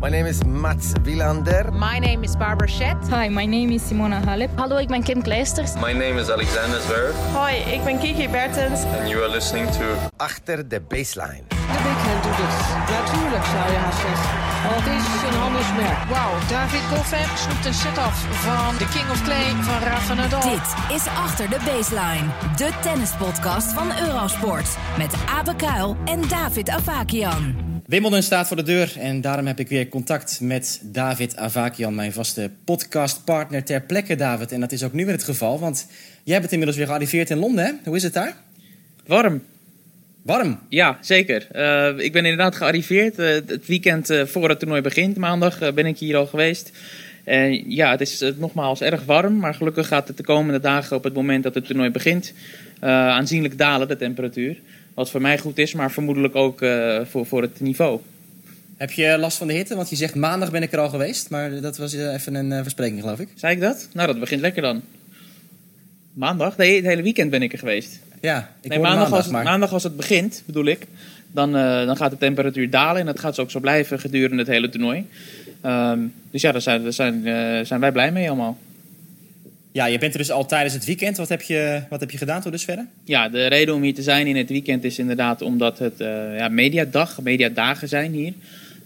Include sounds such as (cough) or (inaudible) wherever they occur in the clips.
My name is Mats Wilander. My name is Barbara Schett. Hi, my name is Simona Halep. Hallo, ik ben Kim Kleisters. My name is Alexander Zverev. Hoi, ik ben Kiki Bertens. And you are listening to... Achter de baseline. De backhand doet het. Natuurlijk zou je haast zeggen. Want het is een handelsmerk. Wauw, David Goffin snoept een set af van de King of Clay van Rafa Nadal. Dit is Achter de Baseline. De tennispodcast van Eurosport. Met Abe Kuil en David Avakian. Wimbledon staat voor de deur en daarom heb ik weer contact met David Avakian, mijn vaste podcastpartner ter plekke, David. En dat is ook nu weer het geval, want jij bent inmiddels weer gearriveerd in Londen, hè? Hoe is het daar? Warm. Warm? Ja, zeker. Uh, ik ben inderdaad gearriveerd. Uh, het weekend uh, voor het toernooi begint, maandag, ben ik hier al geweest. En ja, het is nogmaals erg warm, maar gelukkig gaat het de komende dagen op het moment dat het toernooi begint aanzienlijk dalen, de temperatuur. Wat voor mij goed is, maar vermoedelijk ook uh, voor, voor het niveau. Heb je last van de hitte? Want je zegt maandag ben ik er al geweest. Maar dat was even een uh, verspreking, geloof ik. Zei ik dat? Nou, dat begint lekker dan. Maandag? Nee, het hele weekend ben ik er geweest. Ja, ik nee, maandag, maandag, als het, maar... maandag als het begint, bedoel ik. Dan, uh, dan gaat de temperatuur dalen. En dat gaat ook zo blijven gedurende het hele toernooi. Um, dus ja, daar zijn, daar zijn, zijn wij blij mee allemaal. Ja, je bent er dus al tijdens het weekend. Wat heb je, wat heb je gedaan tot dusver? Ja, de reden om hier te zijn in het weekend is inderdaad omdat het uh, ja, mediadag, mediadagen zijn hier.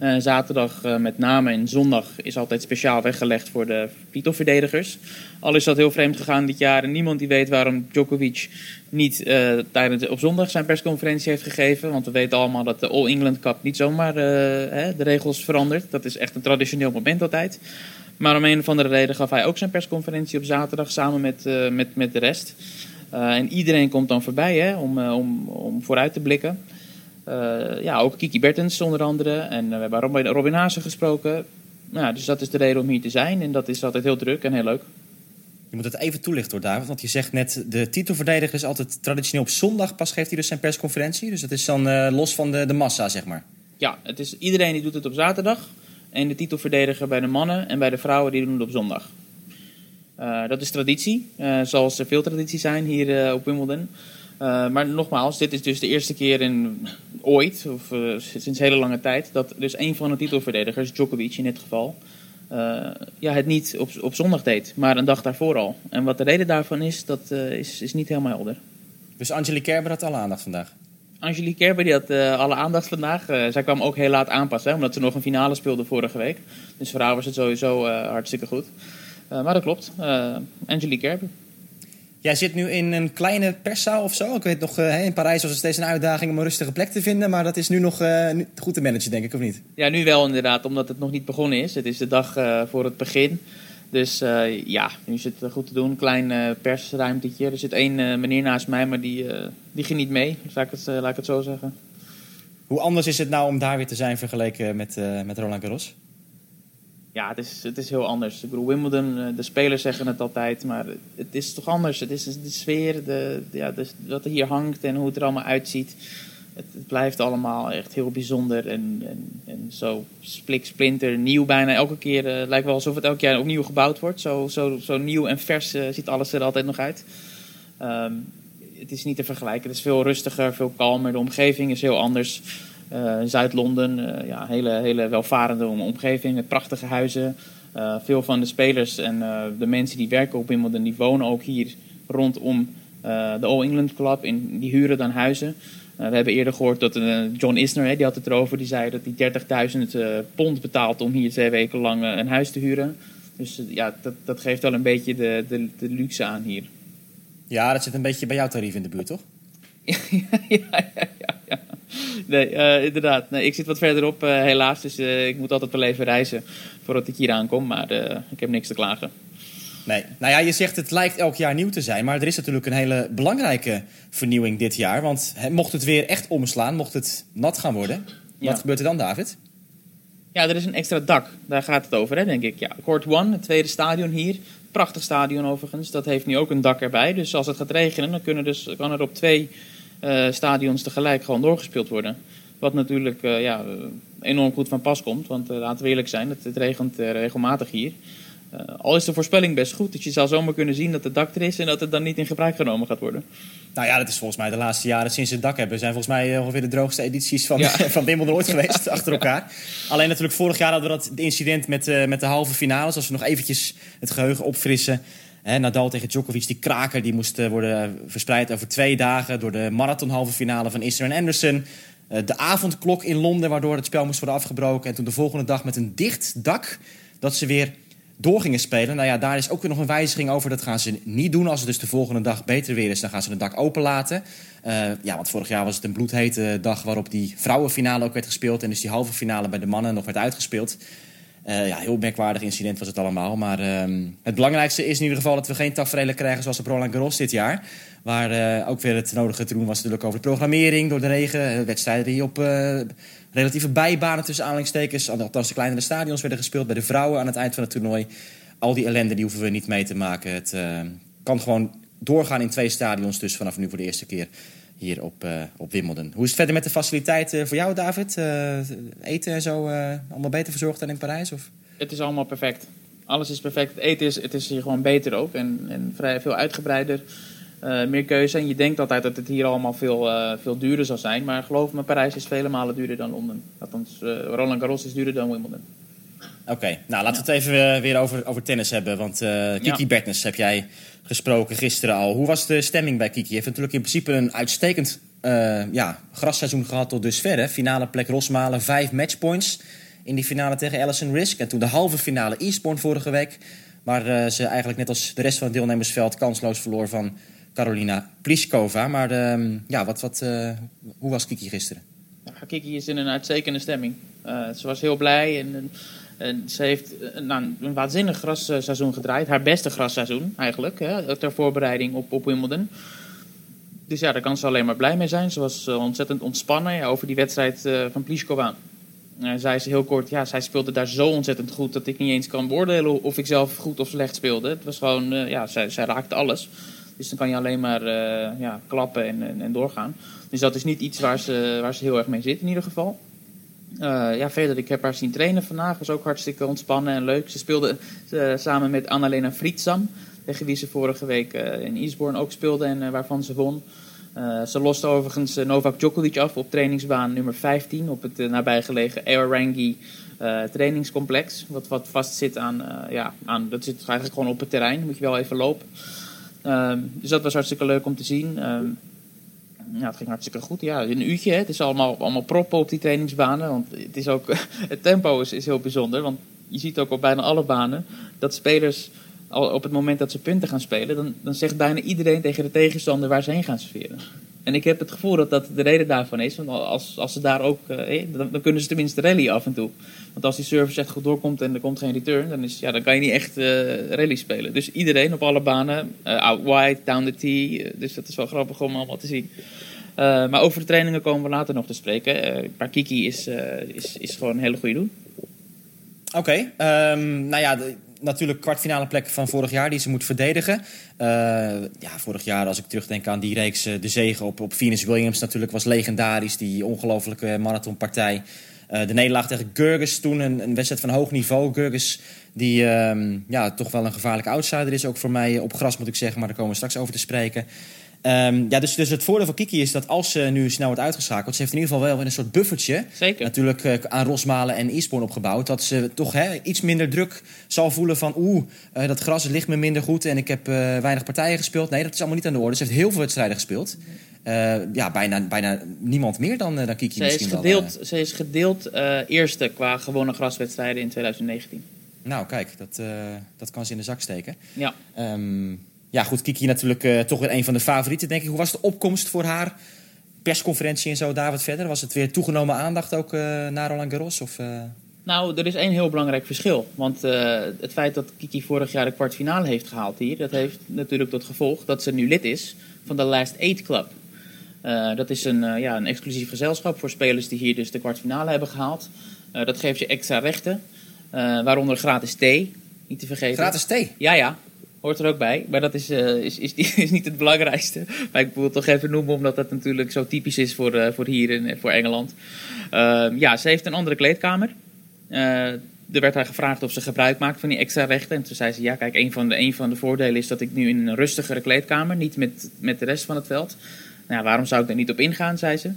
Uh, zaterdag uh, met name en zondag is altijd speciaal weggelegd voor de titelverdedigers. Al is dat heel vreemd gegaan dit jaar en niemand die weet waarom Djokovic niet tijdens, op zondag zijn persconferentie heeft gegeven. Want we weten allemaal dat de All England Cup niet zomaar hè, de regels verandert. Dat is echt een traditioneel moment altijd. Maar om een of andere reden gaf hij ook zijn persconferentie op zaterdag samen met, uh, met, met de rest. Uh, en iedereen komt dan voorbij hè, om, uh, om, om vooruit te blikken. ja, ook Kiki Bertens onder andere. En we hebben Robin, Robin Haase gesproken. Nou, dus dat is de reden om hier te zijn. En dat is altijd heel druk en heel leuk. Je moet het even toelichten hoor, David. Want je zegt net, de titelverdediger is altijd traditioneel op zondag. Pas geeft hij dus zijn persconferentie. Dus dat is dan los van de, de massa, zeg maar. Ja, het is, iedereen die doet het op zaterdag. En de titelverdediger bij de mannen en bij de vrouwen die doen het op zondag. Uh, dat is traditie, uh, zoals er veel tradities zijn hier uh, op Wimbledon. maar nogmaals, dit is dus de eerste keer in ooit, of sinds hele lange tijd, dat dus een van de titelverdedigers, Djokovic in dit geval, ja, het niet op, op zondag deed, maar een dag daarvoor al. En wat de reden daarvan is, dat is, is niet helemaal helder. Dus Angelique Kerber had alle aandacht vandaag? Angelique Kerber die had uh, alle aandacht vandaag. Uh, zij kwam ook heel laat aanpassen, hè, omdat ze nog een finale speelde vorige week. Dus voor haar was het sowieso uh, hartstikke goed. maar dat klopt. Angelique Kerber. Jij zit nu in een kleine perszaal of zo. Ik weet nog, in Parijs was het steeds een uitdaging om een rustige plek te vinden. Maar dat is nu nog goed te managen, denk ik, of niet? Ja, nu wel inderdaad, omdat het nog niet begonnen is. Het is de dag voor het begin. Dus uh, ja, nu zit het goed te doen. Klein uh, persruimtetje. Er zit één uh, meneer naast mij, maar die, die geniet mee. Laat ik, het, laat ik het zo zeggen. Hoe anders is het nou om daar weer te zijn vergeleken met, met Roland Garros? Ja, het is, het is heel anders. Ik bedoel, Wimbledon, de spelers zeggen het altijd, maar het is toch anders. Het is de sfeer, de, ja, de, wat er hier hangt en hoe het er allemaal uitziet het, het, blijft allemaal echt heel bijzonder en, en, en zo splik, splinter, nieuw bijna. Elke keer uh, lijkt wel alsof het elk jaar opnieuw gebouwd wordt. Zo, zo, zo nieuw en vers uh, ziet alles er altijd nog uit. Um, het is niet te vergelijken. Het is veel rustiger, veel kalmer. De omgeving is heel anders. Uh, Zuid-Londen, ja, hele, hele welvarende omgeving met prachtige huizen. veel van de spelers en de mensen die werken op Wimbledon, die wonen ook hier rondom de All England Club. Die huren dan huizen. Uh, we hebben eerder gehoord dat uh, John Isner, hè, die had het erover, die zei dat hij 30.000 uh, pond betaalt om hier twee weken lang een huis te huren. Dus ja, dat, dat geeft wel een beetje de, de, de luxe aan hier. Ja, dat zit een beetje bij jouw tarief in de buurt, toch? (laughs) ja, ja, ja, ja. Nee, inderdaad. Nee, ik zit wat verderop helaas, dus ik moet altijd wel even reizen voordat ik hier aankom. Maar ik heb niks te klagen. Nee. Nou ja, je zegt het lijkt elk jaar nieuw te zijn. Maar er is natuurlijk een hele belangrijke vernieuwing dit jaar. Want he, mocht het weer echt omslaan, mocht het nat gaan worden. Ja. Wat gebeurt er dan, David? Ja, er is een extra dak. Daar gaat het over, hè, denk ik. Ja, Court One, het tweede stadion hier. Prachtig stadion overigens. Dat heeft nu ook een dak erbij. Dus als het gaat regenen, dan kunnen dus, kan er op twee uh, stadions tegelijk gewoon doorgespeeld worden. Wat natuurlijk uh, ja, enorm goed van pas komt. Want uh, laten we eerlijk zijn, het, het regent regelmatig hier. Uh, al is de voorspelling best goed, dus je zou zomaar kunnen zien dat het dak er is en dat het dan niet in gebruik genomen gaat worden. Nou ja, dat is volgens mij de laatste jaren sinds het dak hebben. zijn volgens mij ongeveer de droogste edities van, ja. (laughs) van Wimbledon ooit (laughs) geweest, achter elkaar. Alleen natuurlijk vorig jaar hadden we dat incident met, uh, met de halve finales. Als we nog eventjes het geheugen opfrissen. Hè, Nadal tegen Djokovic, die kraker, die moest worden verspreid over twee dagen... door de marathon halve finale van Isner en Anderson. De avondklok in Londen, waardoor het spel moest worden afgebroken. En toen de volgende dag met een dicht dak, dat ze weer door gingen spelen. Nou ja, daar is ook weer nog een wijziging over. Dat gaan ze niet doen. Als het dus de volgende dag beter weer is, dan gaan ze het dak openlaten. Uh, ja, want vorig jaar was het een bloedhete dag waarop die vrouwenfinale ook werd gespeeld. En dus die halve finale bij de mannen nog werd uitgespeeld. Uh, ja, heel merkwaardig incident was het allemaal. Maar uh, het belangrijkste is in ieder geval dat we geen tafereelen krijgen zoals op Roland Garros dit jaar. Waar uh, ook weer het nodige te doen was natuurlijk over de programmering door de regen. wedstrijden die op relatieve bijbanen tussen aanhalingstekens. Althans de kleinere stadions werden gespeeld bij de vrouwen aan het eind van het toernooi. Al die ellende die hoeven we niet mee te maken. Het kan gewoon doorgaan in twee stadions dus vanaf nu voor de eerste keer hier op, uh, op Wimbledon. Hoe is het verder met de faciliteiten voor jou, David? Uh, eten en zo allemaal beter verzorgd dan in Parijs? Of? Het is allemaal perfect. Alles is perfect. Het eten is, het is hier gewoon beter ook en, en vrij veel uitgebreider. Meer keuze. En je denkt altijd dat het hier allemaal veel, veel duurder zal zijn. Maar geloof me, Parijs is vele malen duurder dan Londen. Althans, Roland Garros is duurder dan Wimbledon. Oké, nou laten we het even weer over, over tennis hebben. Want Kiki ja. Bertens heb jij gesproken gisteren al. Hoe was de stemming bij Kiki? Je heeft natuurlijk in principe een uitstekend uh, ja, grasseizoen gehad tot dusver. Finale plek Rosmalen, vijf matchpoints in die finale tegen Allison Risk. En toen de halve finale Eastbourne vorige week. Waar uh, ze eigenlijk net als de rest van het deelnemersveld kansloos verloor van Carolina Pliskova. Maar uh, ja, wat, wat, uh, hoe was Kiki gisteren? Ja, Kiki is in een uitstekende stemming. ze was heel blij en en ze heeft nou, een waanzinnig grasseizoen gedraaid. Haar beste grasseizoen eigenlijk. Hè, ter voorbereiding op, op Wimbledon. Dus ja, daar kan ze alleen maar blij mee zijn. Ze was ontzettend ontspannen over die wedstrijd van Pliskova. Uh, zei ze heel kort, ja, zij speelde daar zo ontzettend goed... dat ik niet eens kan beoordelen of ik zelf goed of slecht speelde. Het was gewoon, ja, zij, zij raakte alles. Dus dan kan je alleen maar ja, klappen en, en, doorgaan. Dus dat is niet iets waar ze, waar ze heel erg mee zit in ieder geval. Uh, ja, verder, ik heb haar zien trainen vandaag. Was ook hartstikke ontspannen en leuk. Ze speelde uh, samen met Annalena Friedsam. Tegen wie ze vorige week uh, in Eastbourne ook speelde en waarvan ze won. ze loste overigens Novak Djokovic af op trainingsbaan nummer 15. Op het nabijgelegen Aorangi trainingscomplex. Wat, wat vast zit aan, ja, aan... Dat zit eigenlijk gewoon op het terrein. Moet je wel even lopen. Ehm, dus dat was hartstikke leuk om te zien. Ehm, ja, het ging hartstikke goed. Ja, een uurtje. Hè. Het is allemaal, allemaal proppen op die trainingsbanen. Want het, is ook, (laughs) het tempo is, is heel bijzonder. Want je ziet ook op bijna alle banen dat spelers al op het moment dat ze punten gaan spelen, dan, dan zegt bijna iedereen tegen de tegenstander waar ze heen gaan serveren. En ik heb het gevoel dat dat de reden daarvan is. Want als, als ze daar ook. Eh, dan, dan, kunnen ze tenminste rally af en toe. Want als die service echt goed doorkomt en er komt geen return, dan, is, ja, dan kan je niet echt uh, rally spelen. Dus iedereen op alle banen, out wide, down the tee. dus dat is wel grappig om allemaal te zien. maar over de trainingen komen we later nog te spreken. maar Kiki is, is, is gewoon een hele goede doen. Oké, um, nou ja. De natuurlijk kwartfinale plek van vorig jaar die ze moet verdedigen. Uh, ja, vorig jaar, als ik terugdenk aan die reeks, uh, de zegen op, op Venus Williams natuurlijk was legendarisch. Die ongelofelijke marathonpartij. Uh, de nederlaag tegen Gurgis toen, een, een, wedstrijd van hoog niveau. Gurgis die um, ja, toch wel een gevaarlijke outsider is, ook voor mij op gras moet ik zeggen. Maar daar komen we straks over te spreken. Um, ja, dus, dus het voordeel van Kiki is dat als ze nu snel wordt uitgeschakeld... ze heeft in ieder geval wel een soort buffertje... Zeker. natuurlijk uh, aan Rosmalen en Eastbourne opgebouwd... dat ze toch hè, iets minder druk zal voelen van... oeh, uh, dat gras ligt me minder goed en ik heb uh, weinig partijen gespeeld. Nee, dat is allemaal niet aan de orde. Ze heeft heel veel wedstrijden gespeeld. ja, bijna, bijna niemand meer dan, dan Kiki ze misschien is gedeeld, wel. Ze is gedeeld eerste qua gewone graswedstrijden in 2019. Nou, kijk, dat, dat kan ze in de zak steken. Ja. Um, ja, goed, Kiki natuurlijk uh, toch weer een van de favorieten, denk ik. Hoe was de opkomst voor haar? Persconferentie en zo, David, verder? Was het weer toegenomen aandacht ook uh, na Roland Garros? Of, uh... Nou, er is één heel belangrijk verschil. Want het feit dat Kiki vorig jaar de kwartfinale heeft gehaald hier... dat heeft natuurlijk tot gevolg dat ze nu lid is van de Last Eight Club. dat is een, ja, een exclusief gezelschap voor spelers die hier dus de kwartfinale hebben gehaald. dat geeft je extra rechten, waaronder gratis thee, niet te vergeten. Gratis thee? Ja, ja hoort er ook bij. Maar dat is, uh, is, (laughs) is, niet het belangrijkste. Maar ik wil het toch even noemen, omdat dat natuurlijk zo typisch is voor, uh, voor hier en voor Engeland. Uh, ja, ze heeft een andere kleedkamer. er werd haar gevraagd of ze gebruik maakt van die extra rechten. En toen zei ze, ja kijk, een van de, een van de voordelen is dat ik nu in een rustigere kleedkamer, niet met, met de rest van het veld. Nou, waarom zou ik daar niet op ingaan, zei ze.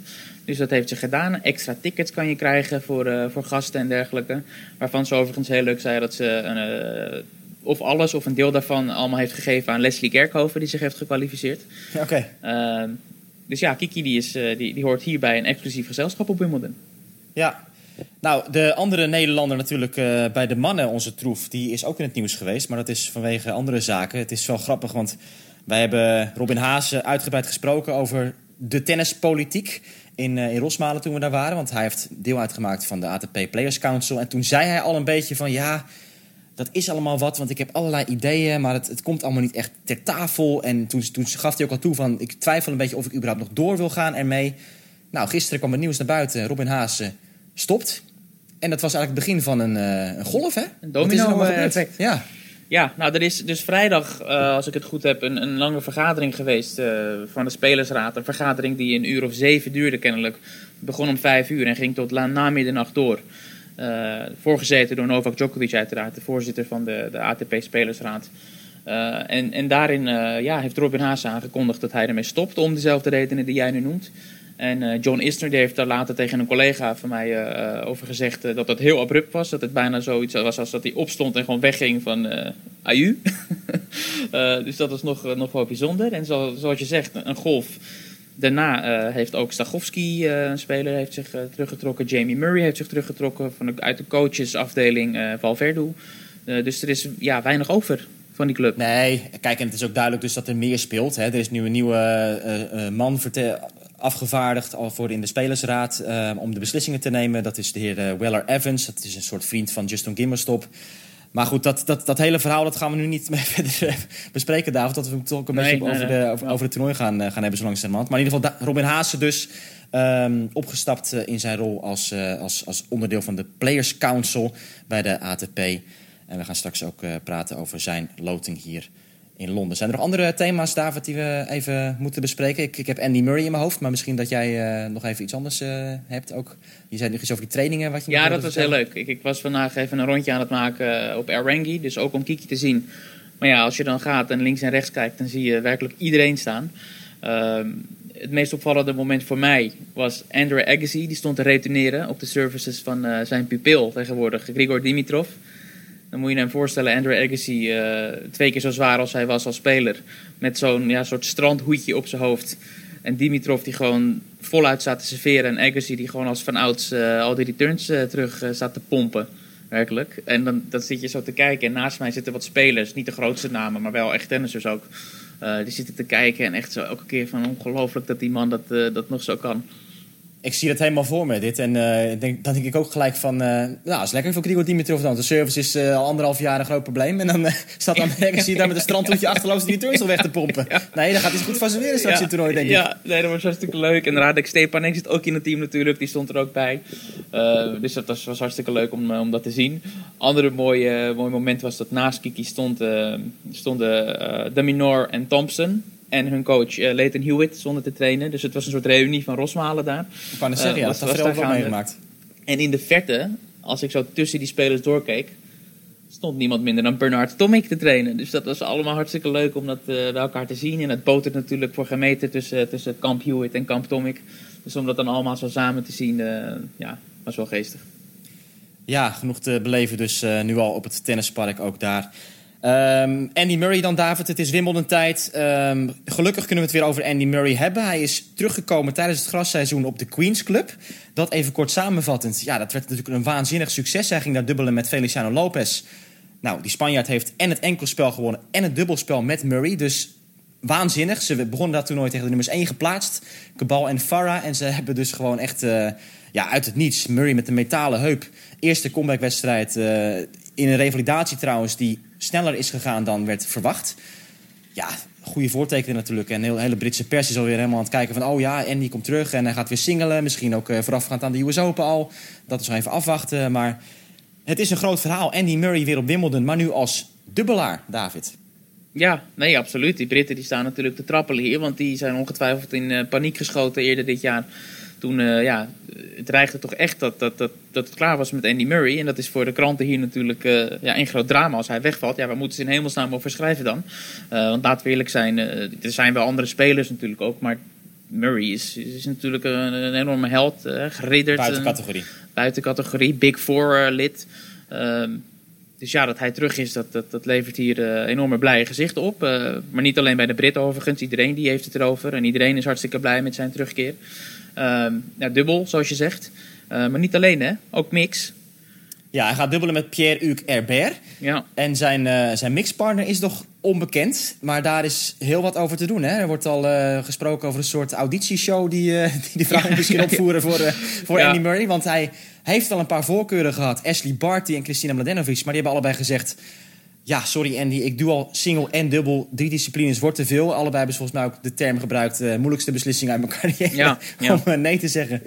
Dus dat heeft ze gedaan. Extra tickets kan je krijgen voor, voor gasten en dergelijke. Waarvan ze overigens heel leuk zei dat ze of alles of een deel daarvan allemaal heeft gegeven aan Leslie Kerkhoven, die zich heeft gekwalificeerd. (laughs) Oké. Okay. Uh, dus ja, Kiki die is, die, die hoort hier bij een exclusief gezelschap op Wimbledon. Ja, nou, de andere Nederlander natuurlijk uh, bij de mannen, onze troef, die is ook in het nieuws geweest. Maar dat is vanwege andere zaken. Het is wel grappig, want wij hebben Robin Haase uitgebreid gesproken over de tennispolitiek in, uh, in Rosmalen toen we daar waren. Want hij heeft deel uitgemaakt van de ATP Players Council. En toen zei hij al een beetje van ja, dat is allemaal wat, want ik heb allerlei ideeën, maar het, het komt allemaal niet echt ter tafel. En toen, toen gaf hij ook al toe van ik twijfel een beetje of ik überhaupt nog door wil gaan ermee. Nou, gisteren kwam het nieuws naar buiten. Robin Haase stopt. En dat was eigenlijk het begin van een, uh, een golf, hè? Een domino-effect. Ja. Ja, nou, er is dus vrijdag, uh, als ik het goed heb, een, een lange vergadering geweest uh, van de Spelersraad. Een vergadering die een uur of zeven duurde kennelijk. Begon om vijf uur en ging tot na middernacht door. Uh, voorgezeten door Novak Djokovic uiteraard, de voorzitter van de, de ATP Spelersraad. en, en daarin ja, heeft Robin Haase aangekondigd dat hij ermee stopt, om dezelfde redenen die jij nu noemt. En John Isner die heeft daar later tegen een collega van mij over gezegd dat dat heel abrupt was. Dat het bijna zoiets was als dat hij opstond en gewoon wegging van AU. (laughs) dus dat was nog, nog wel bijzonder. En zo, zoals je zegt, een golf. Daarna heeft ook Stachowski, een speler, heeft zich teruggetrokken. Jamie Murray heeft zich teruggetrokken van de, uit de coachesafdeling Valverde. dus er is ja, weinig over van die club. Nee, kijk, en het is ook duidelijk dus dat er meer speelt. Hè. Er is nu een nieuwe man afgevaardigd al voor in de Spelersraad om de beslissingen te nemen. Dat is de heer Weller Evans. Dat is een soort vriend van Justin Gimmerstop. Maar goed, dat, dat, dat hele verhaal dat gaan we nu niet (laughs) meer verder eh, bespreken, David. Dat we toch een nee, beetje nee, over, nee. De, over, over, het toernooi gaan, gaan hebben zo langzamerhand. Maar in ieder geval Robin Haase dus um, opgestapt in zijn rol als, als, als onderdeel van de Players Council bij de ATP. En we gaan straks ook praten over zijn loting hier in Londen. Zijn er nog andere thema's, David, die we even moeten bespreken? Ik, ik heb Andy Murray in mijn hoofd, maar misschien dat jij uh, nog even iets anders uh, hebt ook. Je zei nog iets over die trainingen. Wat je ja, dat was heel leuk. Ik, ik, was vandaag even een rondje aan het maken eh, op Erangi, dus ook om Kiki te zien. Maar ja, als je dan gaat en links en rechts kijkt, dan zie je werkelijk iedereen staan. Uh, het meest opvallende moment voor mij was Andrew Agassi. Die stond te retourneren op de services van zijn pupil tegenwoordig, Grigor Dimitrov. Dan moet je hem voorstellen, Andrew Agassi, uh, twee keer zo zwaar als hij was als speler. Met zo'n ja, soort strandhoedje op zijn hoofd. En Dimitrov die gewoon voluit staat te serveren. En Agassi die gewoon als van ouds uh, al die returns uh, terug staat te pompen. Werkelijk. En dan, dan zit je zo te kijken. En naast mij zitten wat spelers. Niet de grootste namen, maar wel echt tennissers ook. die zitten te kijken en echt zo elke keer van ongelooflijk dat die man dat, dat nog zo kan ik zie dat helemaal voor me, dit. En uh, denk, dan denk ik ook gelijk van... Uh, nou, is lekker voor Grigor Dimitrov dan. De service is uh, al anderhalf jaar een groot probleem. En dan (laughs) staat dan (laughs) zie je daar met een strandhoedje achterloos die returns al weg te pompen. (laughs) Ja. Nee, dan gaat hij goed van zijn weer straks ja. in het toernooi, denk ik. Ja, nee, dat was hartstikke leuk. En Radek Stepanek zit ook in het team natuurlijk. Die stond er ook bij. dus dat was, was hartstikke leuk om, om dat te zien. Andere mooie, mooi moment was dat naast Kiki stond, stonden De Minor en Thompson en hun coach uh, Leighton Hewitt zonder te trainen. Dus het was een soort reunie van Rosmalen daar. Ik kan het zeggen, ja, dat heeft wel meegemaakt. En in de verte, als ik zo tussen die spelers doorkeek, stond niemand minder dan Bernard Tomic te trainen. Dus dat was allemaal hartstikke leuk om dat uh, bij elkaar te zien. En het botert natuurlijk voor gemeten tussen, tussen Kamp Hewitt en Kamp Tomic. Dus om dat dan allemaal zo samen te zien, ja, was wel geestig. Ja, genoeg te beleven dus nu al op het tennispark ook daar. Um, Andy Murray dan, David. Het is Wimbledon-tijd. Um, gelukkig kunnen we het weer over Andy Murray hebben. Hij is teruggekomen tijdens het grasseizoen op de Queen's Club. Dat even kort samenvattend. Ja, dat werd natuurlijk een waanzinnig succes. Hij ging daar dubbelen met Feliciano Lopez. Nou, die Spanjaard heeft en het enkelspel gewonnen en het dubbelspel met Murray. Dus waanzinnig. Ze begonnen dat toernooi tegen de nummers 1 geplaatst. Cabal en Farah. En ze hebben dus gewoon echt uh, ja, uit het niets. Murray met een metalen heup. Eerste comebackwedstrijd. Uh, in een revalidatie trouwens die sneller is gegaan dan werd verwacht. Ja, goede voortekenen natuurlijk. En de hele Britse pers is alweer helemaal aan het kijken van... oh ja, Andy komt terug en hij gaat weer singelen. Misschien ook uh, voorafgaand aan de US Open al. Dat is nog even afwachten. Maar het is een groot verhaal. Andy Murray weer op Wimbledon, maar nu als dubbelaar, David. Ja, nee, absoluut. Die Britten die staan natuurlijk te trappelen hier. Want die zijn ongetwijfeld in uh, paniek geschoten eerder dit jaar Toen, uh, ja, het dreigde toch echt dat, dat, dat, dat het klaar was met Andy Murray. En dat is voor de kranten hier natuurlijk uh, ja, een groot drama als hij wegvalt. Ja, waar moeten ze in hemelsnaam over schrijven dan? Uh, want laten we eerlijk zijn, er zijn wel andere spelers natuurlijk ook. Maar Murray is, is natuurlijk een, een enorme held. geridderd. Buiten categorie. Buiten categorie. Big Four lid. Ehm, dus ja, dat hij terug is, dat, dat, dat levert hier uh, enorme blije gezichten op. Uh, maar niet alleen bij de Britten overigens. Iedereen die heeft het erover. En iedereen is hartstikke blij met zijn terugkeer. Uh, ja, dubbel, zoals je zegt. Uh, maar niet alleen, hè. Ook mix. Ja, hij gaat dubbelen met Pierre-Hugues Herbert. Ja. En zijn, uh, zijn mixpartner is nog onbekend. Maar daar is heel wat over te doen. Hè? Er wordt al uh, gesproken over een soort auditieshow... die, uh, (laughs) die de vrouwen misschien ja, opvoeren voor, voor. Andy Murray. Want hij heeft al een paar voorkeuren gehad. Ashley Barty en Christina Mladenovic. Maar die hebben allebei gezegd... Ja, sorry Andy, ik doe al single en dubbel. Drie disciplines wordt te veel. Allebei hebben ze volgens mij ook de term gebruikt... moeilijkste beslissing uit mijn carrière. (laughs) Ja, om nee te zeggen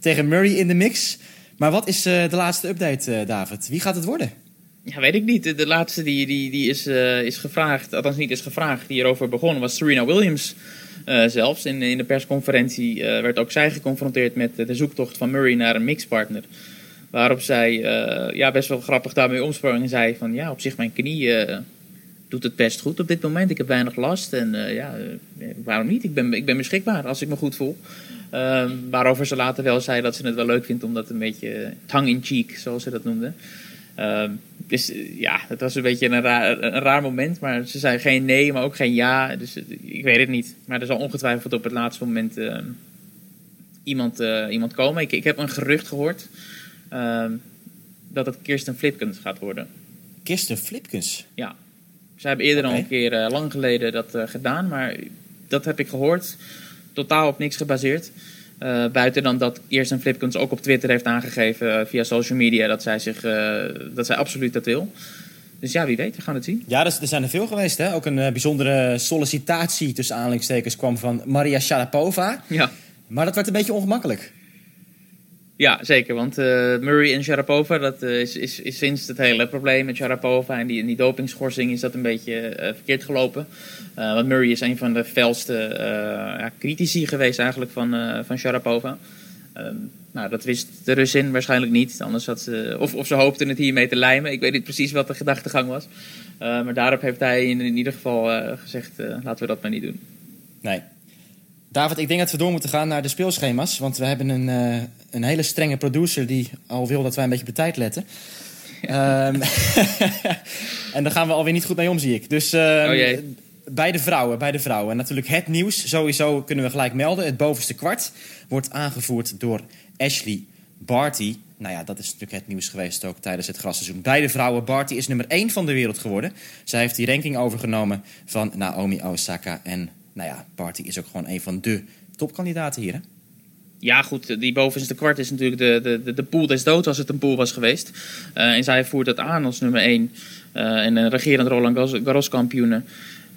tegen Murray in de mix... Maar wat is uh, de laatste update, David? Wie gaat het worden? Ja, weet ik niet. De, laatste die, die, die is, is gevraagd, althans niet is gevraagd, die erover begonnen was Serena Williams. zelfs in, in de persconferentie werd ook zij geconfronteerd met de zoektocht van Murray naar een mixpartner. Waarop zij ja, best wel grappig daarmee omsprong en zei van ja, op zich mijn knie doet het best goed op dit moment. Ik heb weinig last en ja, waarom niet? Ik ben, ik ben beschikbaar als ik me goed voel. Uh, waarover ze later wel zei dat ze het wel leuk vindt om dat een beetje tongue-in-cheek, zoals ze dat noemden. Uh, dus ja, het was een beetje een raar, een raar moment. Maar ze zei geen nee, maar ook geen ja. Dus ik weet het niet. Maar er zal ongetwijfeld op het laatste moment uh, iemand, iemand komen. Ik, ik heb een gerucht gehoord ehm, dat het Kirsten Flipkens gaat worden. Kirsten Flipkens? Ja. Ze hebben eerder okay. al een keer uh, lang geleden dat gedaan. Maar dat heb ik gehoord totaal op niks gebaseerd. Uh, buiten dan dat eerst een Flipkens ook op Twitter heeft aangegeven uh, via social media dat zij, zich, uh, dat zij absoluut dat wil. Dus ja, wie weet, we gaan het zien. Ja, er, er zijn er veel geweest. Hè? Ook een bijzondere sollicitatie tussen aanhalingstekens kwam van Maria Sharapova. Ja. Maar dat werd een beetje ongemakkelijk. Ja, zeker. Want uh, Murray en Sharapova, dat uh, is, is, is, sinds het hele probleem met Sharapova en die, die dopingschorsing is dat een beetje uh, verkeerd gelopen. want Murray is een van de felste ja, critici geweest eigenlijk van, van Sharapova. Um, nou, dat wist de Russin waarschijnlijk niet. Anders had ze, of, of ze hoopten het hiermee te lijmen. Ik weet niet precies wat de gedachtegang was. maar daarop heeft hij in, in ieder geval gezegd, laten we dat maar niet doen. Nee, David, ik denk dat we door moeten gaan naar de speelschema's. Want we hebben een, uh, een hele strenge producer die al wil dat wij een beetje op de tijd letten. (laughs) Ja. Um, (laughs) en daar gaan we alweer niet goed mee om, zie ik. Dus um, oh bij de vrouwen, bij de vrouwen. En natuurlijk het nieuws, sowieso kunnen we gelijk melden. Het bovenste kwart wordt aangevoerd door Ashley Barty. Nou ja, dat is natuurlijk het nieuws geweest ook tijdens het grasseizoen. Bij de vrouwen, Barty is nummer 1 van de wereld geworden. Zij heeft die ranking overgenomen van Naomi Osaka en nou ja, Barty is ook gewoon een van de topkandidaten hier. Hè? Ja, goed, die bovenste kwart is natuurlijk de, de, de, pool des doods als het een pool was geweest. Uh, en zij voert dat aan als nummer 1 uh, en een regerend Roland Garros kampioene.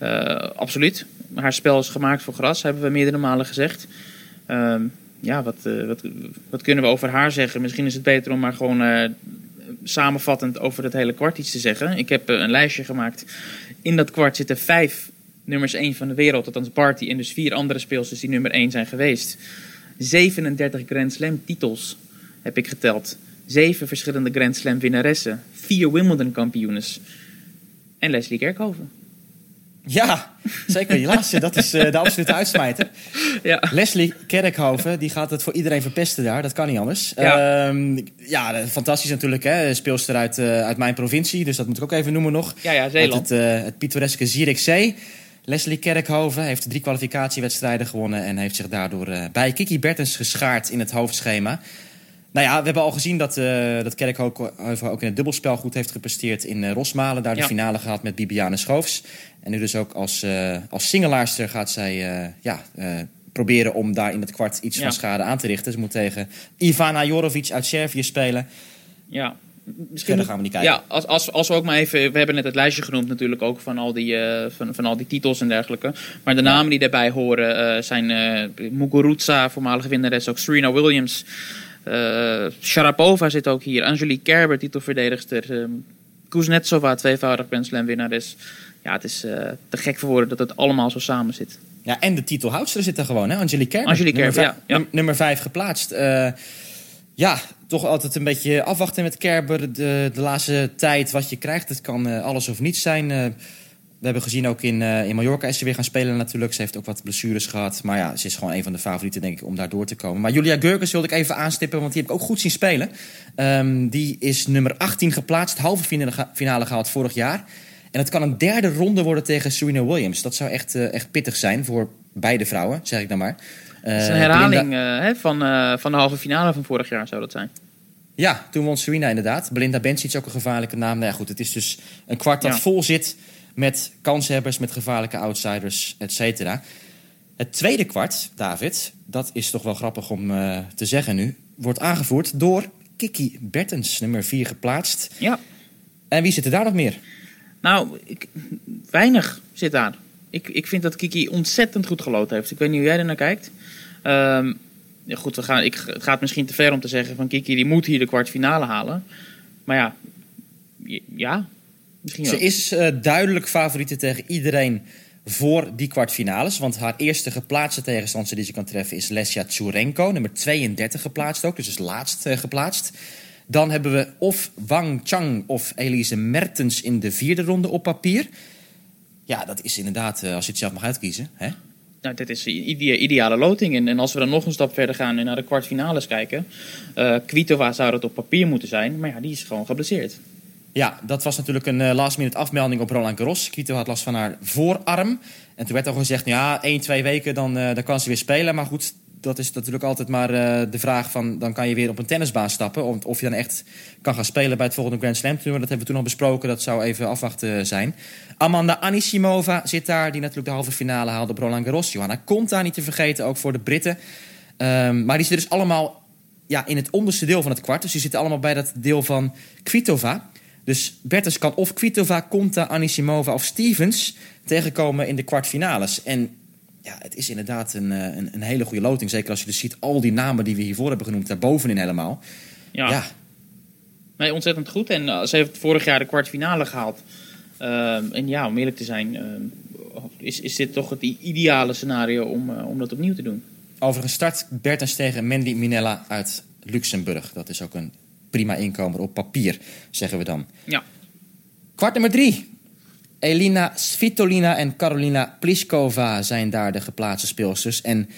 Uh, absoluut. Haar spel is gemaakt voor gras, hebben we meerdere malen gezegd. Ehm, ja, wat, wat, wat kunnen we over haar zeggen? Misschien is het beter om maar gewoon samenvattend over het hele kwart iets te zeggen. Ik heb een lijstje gemaakt. In dat kwart zitten vijf nummers 1 van de wereld, althans Barty en dus vier andere speelsters die nummer 1 zijn geweest. 37 Grand Slam titels heb ik geteld. Zeven verschillende Grand Slam winnaressen. Vier Wimbledon kampioenes. En Leslie Kerkhoven. Ja, zeker. Die laatste, dat is uh, de absolute uitsmijter. (laughs) Ja. Leslie Kerkhoven, die gaat het voor iedereen verpesten daar. Dat kan niet anders. Ja, um, ja fantastisch natuurlijk. Hè? Speelster uit, uh, uit mijn provincie, dus dat moet ik ook even noemen nog. Ja, ja, Zeeland. Uit het, uh, het pittoreske Zierikzee. Leslie Kerkhoven heeft drie kwalificatiewedstrijden gewonnen... en heeft zich daardoor uh, bij Kiki Bertens geschaard in het hoofdschema. Nou ja, we hebben al gezien dat, uh, dat Kerkhoven ook in het dubbelspel goed heeft gepresteerd in uh, Rosmalen. Daar de finale gehad met Bibiane Schoofs. En nu dus ook als, als singelaarster gaat zij ja, proberen om daar in het kwart iets Ja. van schade aan te richten. Ze moet tegen Ivana Jorovic uit Servië spelen. Ja. Misschien Verder gaan we niet kijken. Ja, als, als, als we ook maar even. We hebben net het lijstje genoemd, natuurlijk ook van al die, eh, van, van al die titels en dergelijke. Maar de namen die daarbij horen eh, zijn eh Muguruza, voormalige winnares, ook Serena Williams. Sharapova zit ook hier. Angelique Kerber, titelverdedigster. eh, Kuznetsova, tweevoudig Grand Slam winnares. Ja, het is te gek voor woorden dat het allemaal zo samen zit. ja, en de titelhoudster zit er gewoon, hè? Angelique Kerber. Angelique nummer Kerber, vijf- ja, ja. num- Nummer 5 geplaatst. Ja, toch altijd een beetje afwachten met Kerber. De, de laatste tijd wat je krijgt, het kan eh, alles of niets zijn. Eh, we hebben gezien ook in, eh, in Mallorca is ze weer gaan spelen natuurlijk. Ze heeft ook wat blessures gehad. Maar ja, ze is gewoon een van de favorieten denk ik om daar door te komen. Maar Julia Gurkens wilde ik even aanstippen, want die heb ik ook goed zien spelen. Ehm, die is nummer 18 geplaatst, halve finale, gehaald vorig jaar. En het kan een derde ronde worden tegen Serena Williams. Dat zou echt, echt pittig zijn voor beide vrouwen, zeg ik dan maar. Het is Eh, een herhaling Belinda- eh, hè, van, eh, van de halve finale van vorig jaar zou dat zijn. Ja, toen won Serena inderdaad. Belinda Bencic is ook een gevaarlijke naam. Nou ja, goed, het is dus een kwart dat Ja. vol zit met kanshebbers, met gevaarlijke outsiders, et cetera. Het tweede kwart, David, dat is toch wel grappig om te zeggen nu, wordt aangevoerd door Kiki Bertens, nummer 4 geplaatst. Ja. En wie zit er daar nog meer? Nou, ik, weinig zit daar. Ik, ik vind dat Kiki ontzettend goed geloten heeft. Ik weet niet hoe jij er naar kijkt. Ehm, ja, goed, we gaan, ik, het gaat misschien te ver om te zeggen van Kiki die moet hier de kwartfinale halen. Maar ja, ja, misschien wel. Ze is eh, duidelijk favoriete tegen iedereen voor die kwartfinales. Want haar eerste geplaatste tegenstander die ze kan treffen is Lesja Tsurenko. Nummer 32 geplaatst ook, dus is laatst eh, geplaatst. Dan hebben we of Wang Chang of Elise Mertens in de vierde ronde op papier. Ja, dat is inderdaad, eh, als je het zelf mag uitkiezen. Hè? Nou, dit is de ide- ideale loting. En, en als we dan nog een stap verder gaan en naar de kwartfinales kijken. eh Kvitova zou dat op papier moeten zijn. Maar ja, die is gewoon geblesseerd. Ja, dat was natuurlijk een eh, last minute afmelding op Roland Garros. Quito had last van haar voorarm. En toen werd al gezegd, nou ja, één, twee weken dan, dan kan ze weer spelen. Maar goed, dat is natuurlijk altijd maar eh, de vraag van... dan kan je weer op een tennisbaan stappen. Of, of je dan echt kan gaan spelen bij het volgende Grand Slam toernooi. Dat hebben we toen al besproken, dat zou even afwachten zijn. Amanda Anisimova zit daar, die natuurlijk de halve finale haalde op Roland Garros. Johanna Conta niet te vergeten, ook voor de Britten. Ehm, maar die zitten dus allemaal ja, in het onderste deel van het kwart. Dus die zitten allemaal bij dat deel van Kvitova. Dus Bertens kan of Kvitova, Conta, Anisimova of Stevens tegenkomen in de kwartfinales. En ja, het is inderdaad een, eh, een, een hele goede loting. Zeker als je dus ziet al die namen die we hiervoor hebben genoemd, daarbovenin helemaal. Ja, Ja, Nee, ontzettend goed. En eh, ze heeft vorig jaar de kwartfinale gehaald. Ehm, en ja, om eerlijk te zijn, is, is dit toch het ideale scenario om, eh, om dat opnieuw te doen. overigens start Bertens tegen Mandy Minella uit Luxemburg. Dat is ook een prima inkomer op papier, zeggen we dan. Ja. Kwart nummer drie. Elina Svitolina en Carolina Pliskova zijn daar de geplaatste speelsters. En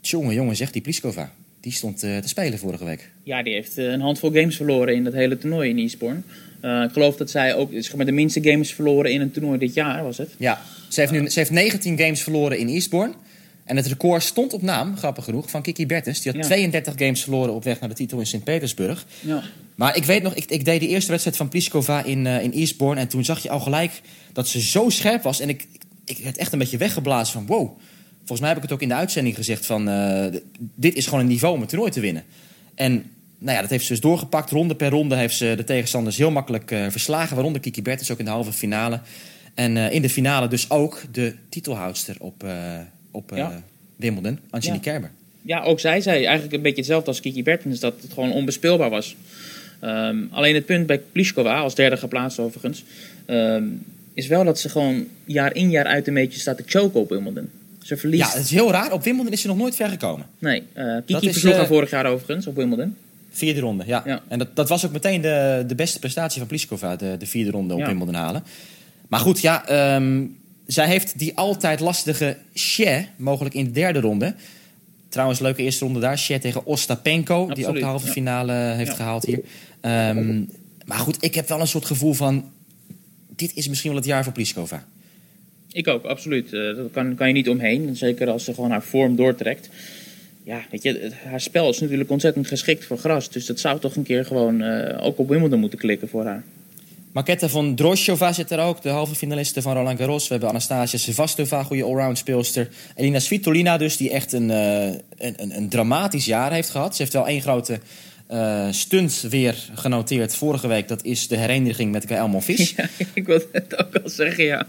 jongen, jongen, zegt die Pliskova. Die stond eh, te spelen vorige week. Ja, die heeft eh, een handvol games verloren in dat hele toernooi in Eastbourne. Eh, ik geloof dat zij ook zeg maar, de minste games verloren in een toernooi dit jaar, was het? Ja, ze heeft, nu, ze heeft 19 games verloren in Eastbourne. En het record stond op naam, grappig genoeg, van Kiki Bertens. Die had Ja. 32 games verloren op weg naar de titel in Sint-Petersburg. Ja. Maar ik weet nog, ik, ik deed de eerste wedstrijd van Pliskova in, eh, in Eastbourne. En toen zag je al gelijk dat ze zo scherp was. En ik, ik, werd echt een beetje weggeblazen van wow. Volgens mij heb ik het ook in de uitzending gezegd van... eh, dit is gewoon een niveau om het toernooi te winnen. En nou ja, dat heeft ze dus doorgepakt. Ronde per ronde heeft ze de tegenstanders heel makkelijk eh, verslagen. Waaronder Kiki Bertens ook in de halve finale. En in de finale dus ook de titelhoudster op, op eh, Ja. Wimbledon, Angelique Ja. Kerber. ja, ook zij zei eigenlijk een beetje hetzelfde als Kiki Bertens, dat het gewoon onbespeelbaar was. Ehm, alleen het punt bij Pliskova, als derde geplaatst overigens, ehm, is wel dat ze gewoon jaar in jaar uit een beetje staat te choken op Wimbledon. Ze verliest. Ja, het is heel raar. Op Wimbledon is ze nog nooit ver gekomen. Nee, Dat Kiki versloeg eh, haar vorig jaar overigens op Wimbledon. Vierde ronde, ja. Ja. En dat, dat was ook meteen de, de beste prestatie van Pliskova, de, de vierde ronde op Ja. Wimbledon halen. Maar goed, ja, ehm, zij heeft die altijd lastige Xie, mogelijk in de derde ronde. Trouwens, leuke eerste ronde daar. Xie tegen Ostapenko, die ook de halve ja. finale heeft Ja. gehaald hier. Ehm, maar goed, ik heb wel een soort gevoel van... Dit is misschien wel het jaar voor Pliskova. Ik ook, absoluut. Eh, dat kan, kan je niet omheen. Zeker als ze gewoon haar vorm doortrekt. Ja, weet je, haar spel is natuurlijk ontzettend geschikt voor gras. Dus dat zou toch een keer gewoon eh, ook op Wimbledon moeten klikken voor haar. Marketa van Droshova zit er ook, de halve finaliste van Roland Garros. We hebben Anastasia Sevastova, goede allround speelster. Elina Svitolina dus, die echt een, eh, een, een, dramatisch jaar heeft gehad. Ze heeft wel één grote eh, stunt weer genoteerd vorige week. Dat is de hereniging met Gaël Monfils. (laughs) Ja, ik wilde het ook al zeggen, ja.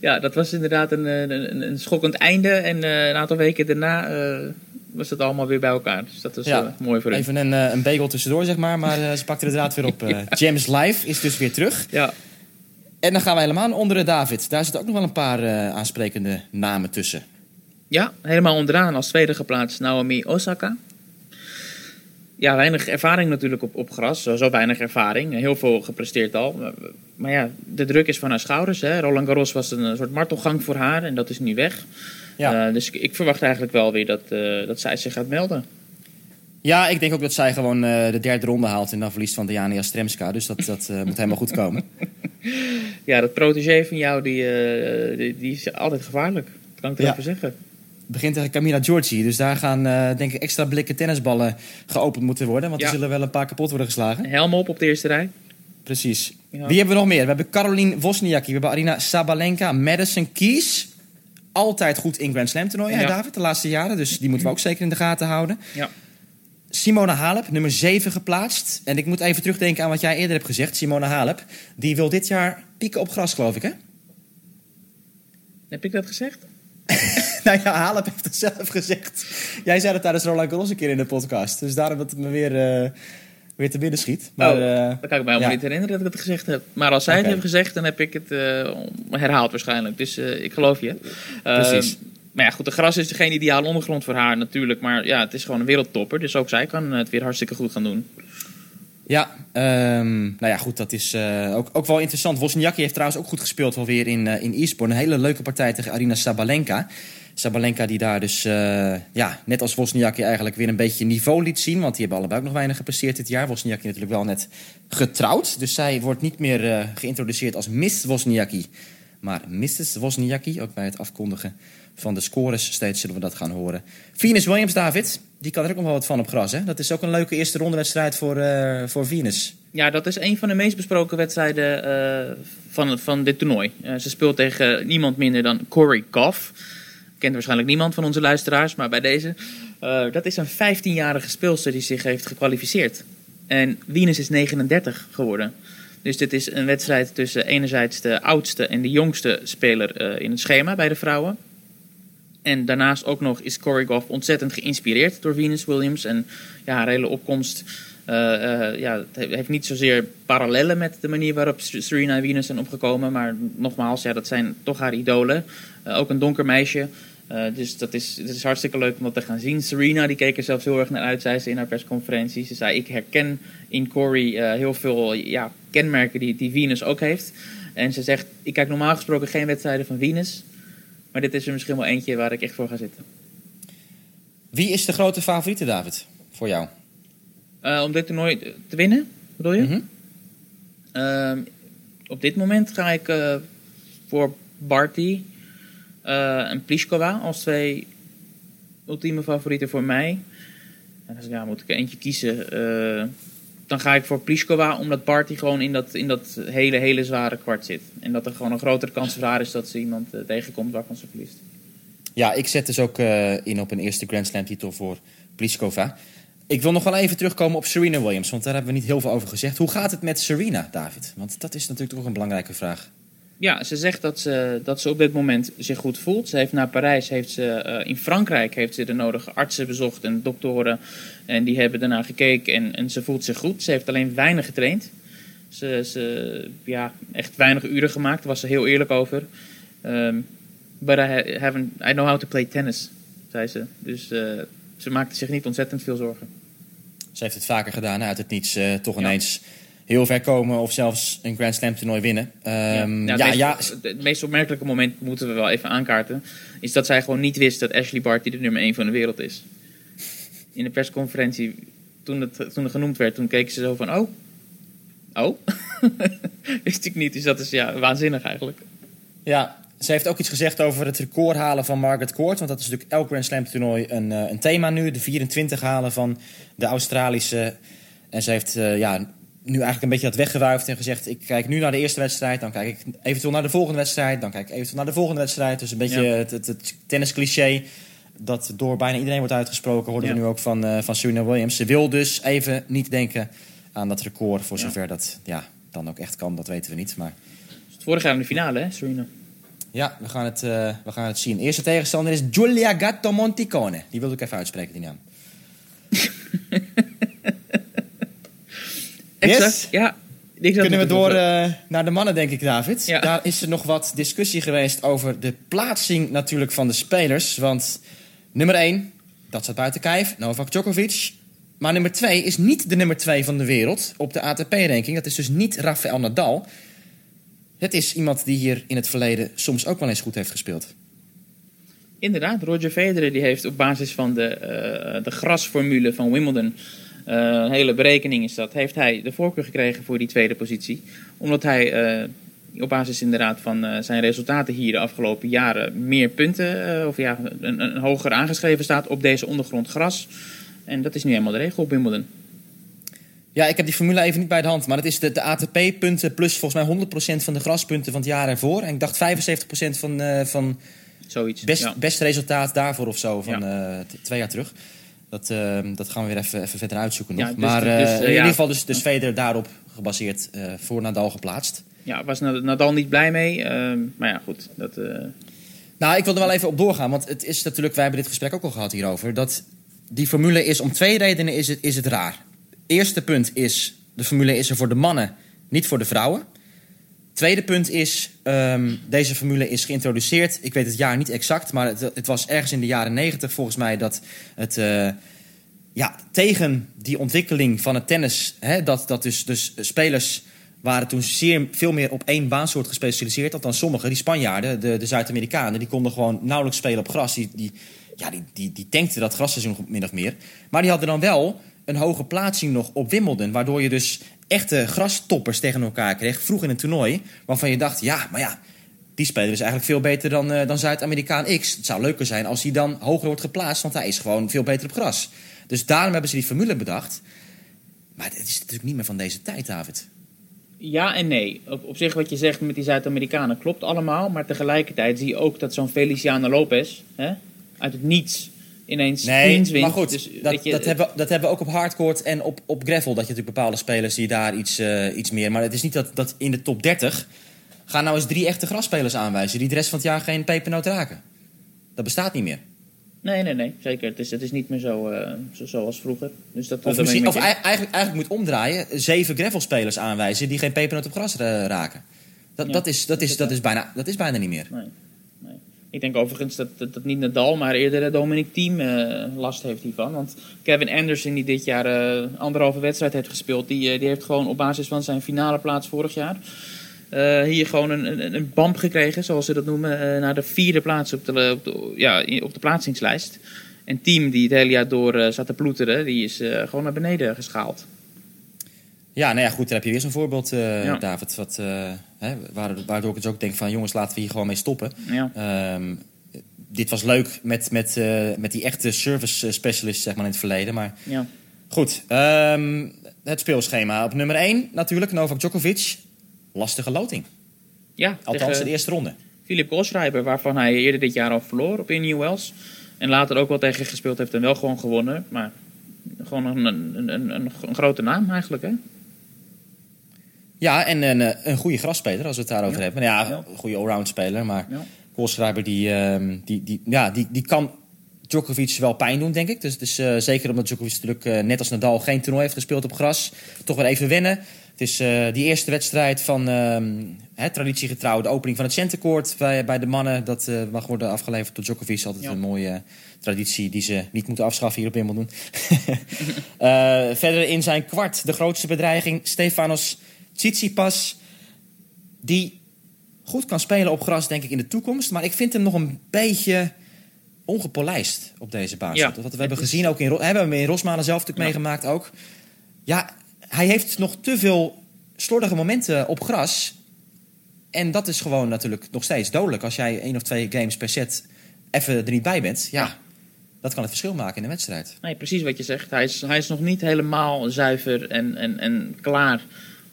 Ja, dat was inderdaad een, een, een- schokkend einde. En eh, een aantal weken daarna was het allemaal weer bij elkaar. Dus dat is Ja, eh, mooi voor. Even een, eh, een bagel tussendoor, zeg maar. Maar eh, ze pakte de draad weer op. (laughs) James Live is dus weer terug. Ja, En dan gaan we helemaal naar onderen, David. Daar zitten ook nog wel een paar aansprekende namen tussen. Ja, helemaal onderaan als tweede geplaatst Naomi Osaka. Ja, weinig ervaring natuurlijk op, op gras. Zo weinig ervaring. Heel veel gepresteerd al. Maar, maar ja, de druk is van haar schouders. Hè. Roland Garros was een soort martelgang voor haar en dat is nu weg. Ja. Uh, dus ik, ik, verwacht eigenlijk wel weer dat, uh, dat zij zich gaat melden. Ja, ik denk ook dat zij gewoon uh, de derde ronde haalt en dan verliest van Diana Jastremska. Dus dat, dat moet helemaal goed komen. (laughs) ja, dat protégé van jou, die, die, die, is altijd gevaarlijk. Dat kan ik er Ja. even zeggen. begint tegen Camila Giorgi. Dus daar gaan eh, denk ik extra blikken tennisballen geopend moeten worden. Want Ja. er zullen wel een paar kapot worden geslagen. Helm op op de eerste rij. Precies. Ja. Wie hebben we nog meer? We hebben Caroline Wozniacki. We hebben Arina Sabalenka. Madison Keys. Altijd goed in Grand Slam toernooien, hè, Ja. David, de laatste jaren. Dus die moeten we ook zeker in de gaten houden. Ja. Simona Halep, nummer 7 geplaatst. En ik moet even terugdenken aan wat jij eerder hebt gezegd. Simona Halep, die wil dit jaar pieken op gras, geloof ik, hè? Heb ik dat gezegd? (laughs) nou ja, Halep heeft het zelf gezegd. Jij zei het tijdens Roland Garros een keer in de podcast. Dus daarom dat het me weer, eh, weer te binnen schiet. Maar, oh, eh, dat kan ik me helemaal ja. niet herinneren dat ik het gezegd heb. Maar als zij het heeft gezegd, dan heb ik het eh, herhaald waarschijnlijk. Dus eh, ik geloof je. Precies. Maar ja, goed, de gras is geen ideale ondergrond voor haar natuurlijk. Maar ja, het is gewoon een wereldtopper. Dus ook zij kan het weer hartstikke goed gaan doen. Ja, ehm, nou ja, goed, dat is ook, ook wel interessant. Wozniacki heeft trouwens ook goed gespeeld alweer in, eh in Eastbourne. Een hele leuke partij tegen Arina Sabalenka. Sabalenka die daar dus, eh, ja, net als Wozniacki eigenlijk weer een beetje niveau liet zien. Want die hebben allebei ook nog weinig gepresteerd dit jaar. Wozniacki natuurlijk wel net getrouwd. Dus zij wordt niet meer eh, geïntroduceerd als Miss Wozniacki. Maar Mrs. Wozniacki, ook bij het afkondigen van de scores steeds zullen we dat gaan horen. Venus Williams, David, die kan er ook nog wel wat van op gras. Hè? Dat is ook een leuke eerste rondewedstrijd voor, eh, voor Venus. Ja, dat is een van de meest besproken wedstrijden van, van dit toernooi. Ze speelt tegen niemand minder dan Corey Goff. Kent waarschijnlijk niemand van onze luisteraars, maar bij deze. eh, dat is een 15-jarige speelster die zich heeft gekwalificeerd. En Venus is 39 geworden. Dus dit is een wedstrijd tussen enerzijds de oudste en de jongste speler eh, in het schema bij de vrouwen. En daarnaast ook nog is Corey Goff ontzettend geïnspireerd door Venus Williams. En ja, haar hele opkomst eh, ja, het he- heeft niet zozeer parallellen met de manier waarop Serena en Venus zijn opgekomen. Maar nogmaals, ja, dat zijn toch haar idolen. Ook een donker meisje. Eh, dus dat is, het is hartstikke leuk om dat te gaan zien. Serena die keek er zelfs heel erg naar uit, zei ze in haar persconferentie. Ze zei, ik herken in Corey eh, heel veel ja, kenmerken die, die Venus ook heeft. En ze zegt, ik kijk normaal gesproken geen wedstrijden van Venus. Maar dit is er misschien wel eentje waar ik echt voor ga zitten. Wie is de grote favoriete, David, voor jou? Eh, om dit toernooi te winnen, bedoel je? Mhm. Ehm, op dit moment ga ik voor Barty eh, en Pliskova als twee ultieme favorieten voor mij. En als ja, moet ik eentje kiezen, eh, dan ga ik voor Pliskova, omdat Barty gewoon in dat, in dat hele, hele zware kwart zit. En dat er gewoon een grotere kans voor is dat ze iemand eh, tegenkomt waarvan ze verliest. Ja, ik zet dus ook in op een eerste Grand Slam titel voor Pliskova. Ik wil nog wel even terugkomen op Serena Williams, want daar hebben we niet heel veel over gezegd. Hoe gaat het met Serena, David? Want dat is natuurlijk toch een belangrijke vraag. Ja, ze zegt dat ze, dat ze op dit moment zich goed voelt. Ze heeft naar Parijs, heeft ze, eh, in Frankrijk heeft ze de nodige artsen bezocht en doktoren. En die hebben daarna gekeken en, en ze voelt zich goed. Ze heeft alleen weinig getraind. Ze, ze ja, echt weinig uren gemaakt, daar was ze heel eerlijk over. Ehm, but I, ha- haven't, I know how to play tennis, zei ze. Dus eh, ze maakte zich niet ontzettend veel zorgen. Ze heeft het vaker gedaan, uit het niets eh, toch ineens heel ver komen of zelfs een Grand Slam toernooi winnen. Ehm, ja, het, ja, meest, het meest opmerkelijke moment moeten we wel even aankaarten. Is dat zij gewoon niet wist dat Ashley Barty de nummer 1 van de wereld is. In de persconferentie, toen het, toen het genoemd werd, toen keek ze zo van: Oh, oh, (laughs) wist ik niet. Dus dat is ja, waanzinnig eigenlijk. Ja, ze heeft ook iets gezegd over het record halen van Margaret Court. Want dat is natuurlijk elk Grand Slam toernooi een, eh, een thema nu. De 24 halen van de Australische. En ze heeft eh, ja, nu eigenlijk een beetje dat weggewuifd en gezegd... ik kijk nu naar de eerste wedstrijd, dan kijk ik eventueel naar de volgende wedstrijd... dan kijk ik eventueel naar de volgende wedstrijd. Dus een beetje Ja. het, het, het tenniscliché dat door bijna iedereen wordt uitgesproken... hoorden Ja. we nu ook van, eh, van Serena Williams. Ze wil dus even niet denken aan dat record... voor Ja. zover dat ja, dan ook echt kan, dat weten we niet. Maar Dus vorig jaar in de finale, hè, Serena. ja, we gaan het, eh, we gaan het zien. Eerste tegenstander is Giulia Gatto Monticone. Die wilde ik even uitspreken, die naam. (laughs) Exact. Yes? Ja, Ik Kunnen we door eh, naar de mannen, denk ik, David? Ja. Daar is er nog wat discussie geweest over de plaatsing natuurlijk van de spelers. Want nummer 1, dat staat buiten kijf, Novak Djokovic. Maar nummer 2 is niet de nummer 2 van de wereld op de ATP-ranking. Dat is dus niet Rafael Nadal. Het is iemand die hier in het verleden soms ook wel eens goed heeft gespeeld. Inderdaad, Roger Federer die heeft op basis van de, eh, de grasformule van Wimbledon, eh, een hele berekening is dat, heeft hij de voorkeur gekregen voor die tweede positie. Omdat hij eh, op basis inderdaad van eh, zijn resultaten hier de afgelopen jaren meer punten, of ja, een, een hoger aangeschreven staat op deze ondergrond gras. En dat is nu helemaal de regel op Wimbledon. Ja, ik heb die formule even niet bij de hand. Maar het is de, de ATP-punten plus volgens mij 100% van de graspunten van het jaar ervoor. En ik dacht 75% van, van Zoiets. best, ja. best resultaat daarvoor of zo van twee jaar terug. Dat, eh, dat gaan we weer even, even verder uitzoeken nog. Ja, dus- maar dus, eh, eh, in ieder geval dus, dus Federer daarop gebaseerd eh, voor Nadal geplaatst. ja, was Nadal niet blij mee. eh, maar ja, goed. Dat, Nou, ik wil er wel even op doorgaan, want het is natuurlijk, wij hebben dit gesprek ook al gehad hierover, dat die formule is om twee redenen is het, is het raar. Eerste punt is, de formule is er voor de mannen, niet voor de vrouwen. Tweede punt is, ehm, deze formule is geïntroduceerd, ik weet het jaar niet exact, maar het, het was ergens in de jaren negentig volgens mij dat het... eh, ja, tegen die ontwikkeling van het tennis, hè, dat, dat dus, dus spelers waren toen zeer, veel meer op één baansoort gespecialiseerd. Althans, sommigen, die Spanjaarden, de, de Zuid-Amerikanen, die konden gewoon nauwelijks spelen op gras. Die, die, ja, die, die, die tankten dat grasseizoen min of meer. Maar die hadden dan wel een hoge plaatsing nog op Wimbledon. Waardoor je dus echte grastoppers tegen elkaar kreeg, vroeg in een toernooi. Waarvan je dacht, ja, maar ja, die speler is eigenlijk veel beter dan, eh, dan Zuid-Amerikaan X. Het zou leuker zijn als hij dan hoger wordt geplaatst, want hij is gewoon veel beter op gras. Dus daarom hebben ze die formule bedacht. Maar het is natuurlijk niet meer van deze tijd, David. Ja en nee. Op, op zich wat je zegt met die Zuid-Amerikanen klopt allemaal. Maar tegelijkertijd zie je ook dat zo'n Feliciano Lopez hè, uit het niets ineens Nee, wint. maar goed, Dus, dat, je, dat, hebben, we- dat hebben we ook op hardcourt en op, op gravel. Dat je natuurlijk bepaalde spelers die daar iets, eh, iets meer... Maar het is niet dat, dat in de top 30... gaan nou eens drie echte grasspelers aanwijzen... die de rest van het jaar geen pepernoot raken. Dat bestaat niet meer. Nee, nee, nee. Zeker. Het is, het is niet meer zo, eh, zo zoals vroeger. Dus dat, Of, dat misschien, of eigenlijk, eigenlijk moet omdraaien. Zeven gravelspelers aanwijzen die geen pepernoot op gras eh, raken. Dat, Ja, dat, is, dat, is, dat, is bijna, dat is bijna niet meer. Nee. Ik denk overigens dat, dat, dat niet Nadal, maar eerder Dominic Thiem eh, last heeft hiervan. Want Kevin Anderson, die dit jaar eh, anderhalve wedstrijd heeft gespeeld, die, eh, die heeft gewoon op basis van zijn finale plaats vorig jaar. hier gewoon een, een, een bump gekregen, zoals ze dat noemen, naar de vierde plaats op de, op de, ja, op de plaatsingslijst. En Team, die het hele jaar door zat te ploeteren, die is gewoon naar beneden geschaald. Ja, nou ja, goed, daar heb je weer zo'n voorbeeld, eh, Ja. David. Wat, eh, hè, waardoor, waardoor ik dus ook denk van... jongens, laten we hier gewoon mee stoppen. Ja. Ehm, dit was leuk met, met, eh, met die echte service specialist zeg maar, in het verleden. Maar Ja. goed, ehm, het speelschema. Op nummer 1 natuurlijk Novak Djokovic. Lastige loting. Ja, Althans, de eerste ronde. Philip Kohlschreiber, waarvan hij eerder dit jaar al verloor op Indian Wells. En later ook wel tegen gespeeld heeft en wel gewoon gewonnen. Maar gewoon een, een, een, een grote naam eigenlijk, hè? Ja, en een, eh, een goede grasspeler als we het daarover Ja. hebben. Nou ja, een goede allround speler. Maar Ja. Koolschrijber die, ehm, die, die, ja, die, die kan Djokovic wel pijn doen, denk ik. Dus, dus zeker omdat Djokovic natuurlijk eh, net als Nadal geen toernooi heeft gespeeld op gras. Toch weer even wennen. Het is die eerste wedstrijd van ehm hè, traditiegetrouw, de opening van het centercourt bij, bij de mannen. Dat mag worden afgeleverd door Djokovic. Altijd Ja. een mooie traditie die ze niet moeten afschaffen hier op Wimbledon. (laughs) Verder in zijn kwart de grootste bedreiging, Stefanos Tsitsipas. Die goed kan spelen op gras, denk ik, in de toekomst. Maar ik vind hem nog een beetje ongepolijst op deze basis. Ja, Wat we hebben gezien ook in, Ro- hebben we in Rosmalen zelf natuurlijk Ja. meegemaakt ook. Ja, hij heeft nog te veel slordige momenten op gras. En dat is gewoon natuurlijk nog steeds dodelijk. Als jij één of twee games per set even er niet bij bent. Ja, Ja. dat kan het verschil maken in de wedstrijd. Nee, precies wat je zegt. Hij is, hij is nog niet helemaal zuiver en, en, en klaar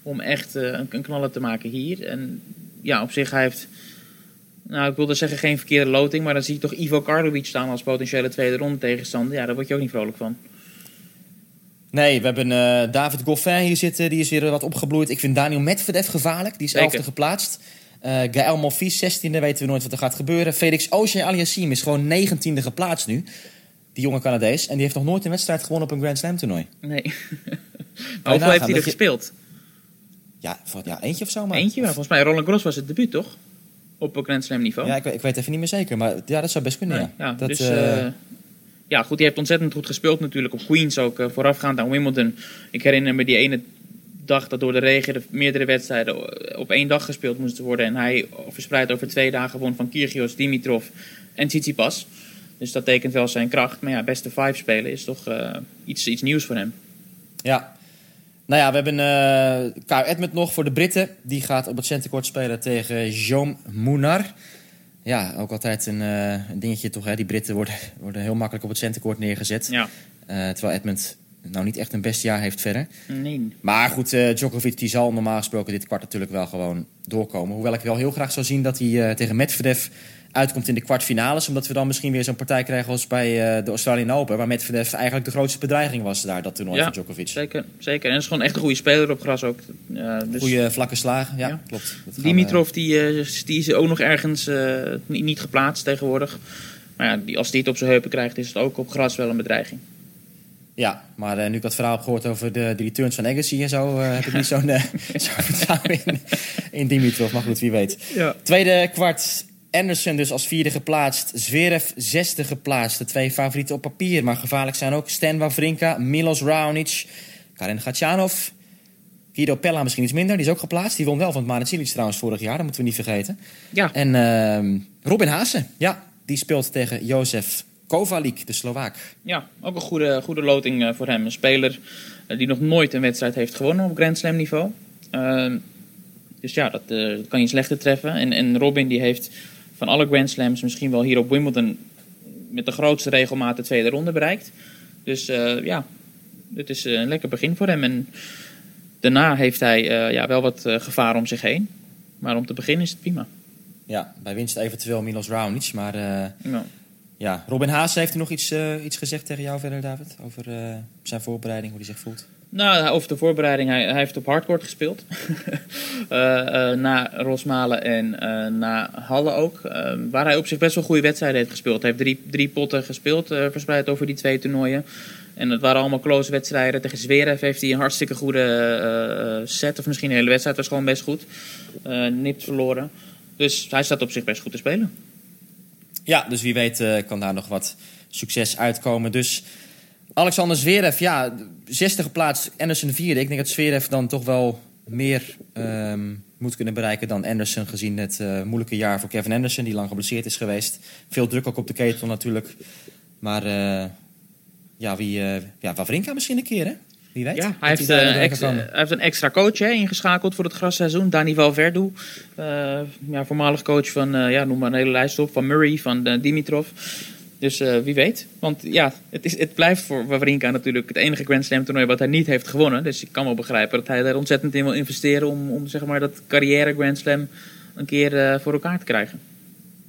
om echt eh, een, een knaller te maken hier. En ja, op zich, hij heeft... Nou, ik wilde zeggen geen verkeerde loting, maar dan zie je toch Ivo Karlovic staan als potentiële tweede ronde tegenstander. Ja, daar word je ook niet vrolijk van. Nee, we hebben eh, David Goffin hier zitten. Die is weer wat opgebloeid. Ik vind Daniel Medvedev gevaarlijk. Die is elfde geplaatst. Eh Gaël Monfils, 16e. Weten we nooit wat er gaat gebeuren. Felix Auger Aliassime is gewoon 19e geplaatst nu. Die jonge Canadees. En die heeft nog nooit een wedstrijd gewonnen op een Grand Slam toernooi. Nee. (laughs) maar hoeveel heeft hij er je- gespeeld? Ja, ja eentje of zo maar. Eentje, maar Of- volgens mij Roland Garros was het debuut, toch? Op een Grand Slam niveau. Ja, ik, weet- ik weet even niet meer zeker, maar ja, dat zou best kunnen, Nee, ja. ja, dat, dus, eh, eh, ja, goed, die heeft ontzettend goed gespeeld natuurlijk op Queens ook, eh, voorafgaand aan Wimbledon. Ik herinner me die ene dag dat door de regen de meerdere wedstrijden op één dag gespeeld moesten worden. En hij verspreid over twee dagen won van Kyrgios, Dimitrov en Tsitsipas. Dus dat tekent wel zijn kracht. Maar ja, beste five spelen is toch iets, iets nieuws voor hem. Ja. Nou ja, we hebben eh Kyle Edmund nog voor de Britten. Die gaat op het centercourt spelen tegen Jean Mounar. Ja, ook altijd een, eh, een dingetje toch. Hè? Die Britten worden, worden heel makkelijk op het centercourt neergezet. Ja, Eh, terwijl Edmund nou niet echt een best jaar heeft verder. nee. Maar goed, eh, Djokovic die zal normaal gesproken dit kwart natuurlijk wel gewoon doorkomen. Hoewel ik wel heel graag zou zien dat hij tegen Medvedev uitkomt in de kwartfinales. Omdat we dan misschien weer zo'n partij krijgen als bij eh, de Australian Open. Waar Medvedev eigenlijk de grootste bedreiging was daar, dat toernooi Ja, van Djokovic. Zeker, zeker. En hij is gewoon echt een goede speler op gras ook. Dus Goede vlakke slagen, ja, Ja. klopt. Dat Dimitrov die, eh, die is ook nog ergens eh, niet, geplaatst tegenwoordig. Maar ja, die, als hij het op zijn heupen krijgt, is het ook op gras wel een bedreiging. ja, maar nu ik dat verhaal heb gehoord over de, de returns van Agassi en zo... heb ik niet (laughs) zo'n zo'n vertrouwen in, in Dimitrov. Maar goed, wie weet. Ja. Tweede kwart, Anderson dus als vierde geplaatst. Zverev zesde geplaatst. De twee favorieten op papier. Maar gevaarlijk zijn ook Stan Wawrinka, Milos Raonic, Karen Gatjanov. Guido Pella misschien iets minder, die is ook geplaatst. Die won wel van het Cilic trouwens vorig jaar, dat moeten we niet vergeten. Ja, En ehm, Robin Haase, ja, die speelt tegen Jozef Kovalik, de Slovaak. ja ook een goede, goede loting eh, voor hem. Een speler eh, die nog nooit een wedstrijd heeft gewonnen op Grand Slam niveau. Ehm, dus ja, dat, eh, kan je slechter treffen. En, en Robin die heeft van alle Grand Slams misschien wel hier op Wimbledon met de grootste regelmaat de tweede ronde bereikt. Dus eh, ja, dit is eh, een lekker begin voor hem. En daarna heeft hij eh, ja, wel wat gevaar om zich heen. Maar om te beginnen is het prima. Ja, bij winst eventueel Milos Raonic, maar... Ja. Ja, Robin Haase heeft er nog iets, iets gezegd tegen jou verder, David? Over zijn voorbereiding, hoe hij zich voelt? Nou, over de voorbereiding. Hij, heeft op hardcourt gespeeld. (laughs) Eh, eh, na Rosmalen en eh, na Halle ook. Eh, waar hij op zich best wel goede wedstrijden heeft gespeeld. Hij heeft drie, drie potten gespeeld, verspreid over die twee toernooien. En het waren allemaal close wedstrijden. Tegen Zverev heeft hij een hartstikke goede set. Of misschien de hele wedstrijd was gewoon best goed. Nipt verloren. Dus hij staat op zich best goed te spelen. Ja, dus wie weet kan daar nog wat succes uitkomen. Dus Alexander Zverev, ja, zesde geplaatst, Anderson vierde. Ik denk dat Zverev dan toch wel meer ehm, moet kunnen bereiken dan Anderson... gezien het eh, moeilijke jaar voor Kevin Anderson, die lang geblesseerd is geweest. Veel druk ook op de ketel natuurlijk. Maar eh, ja, wie, eh ja, Wawrinka misschien een keer, hè? Wie weet. Ja, hij heeft, ex- hij een extra coach hè, ingeschakeld voor het grasseizoen. Dani Valverdu. Eh, ja, voormalig coach van, ja, noem maar een hele lijst op. Van Murray, van Dimitrov. Dus eh, wie weet. Want ja, het, is, het blijft voor Wawrinka natuurlijk het enige Grand Slam toernooi wat hij niet heeft gewonnen. Dus ik kan wel begrijpen dat hij daar ontzettend in wil investeren om, om zeg maar, dat carrière Grand Slam een keer eh, voor elkaar te krijgen.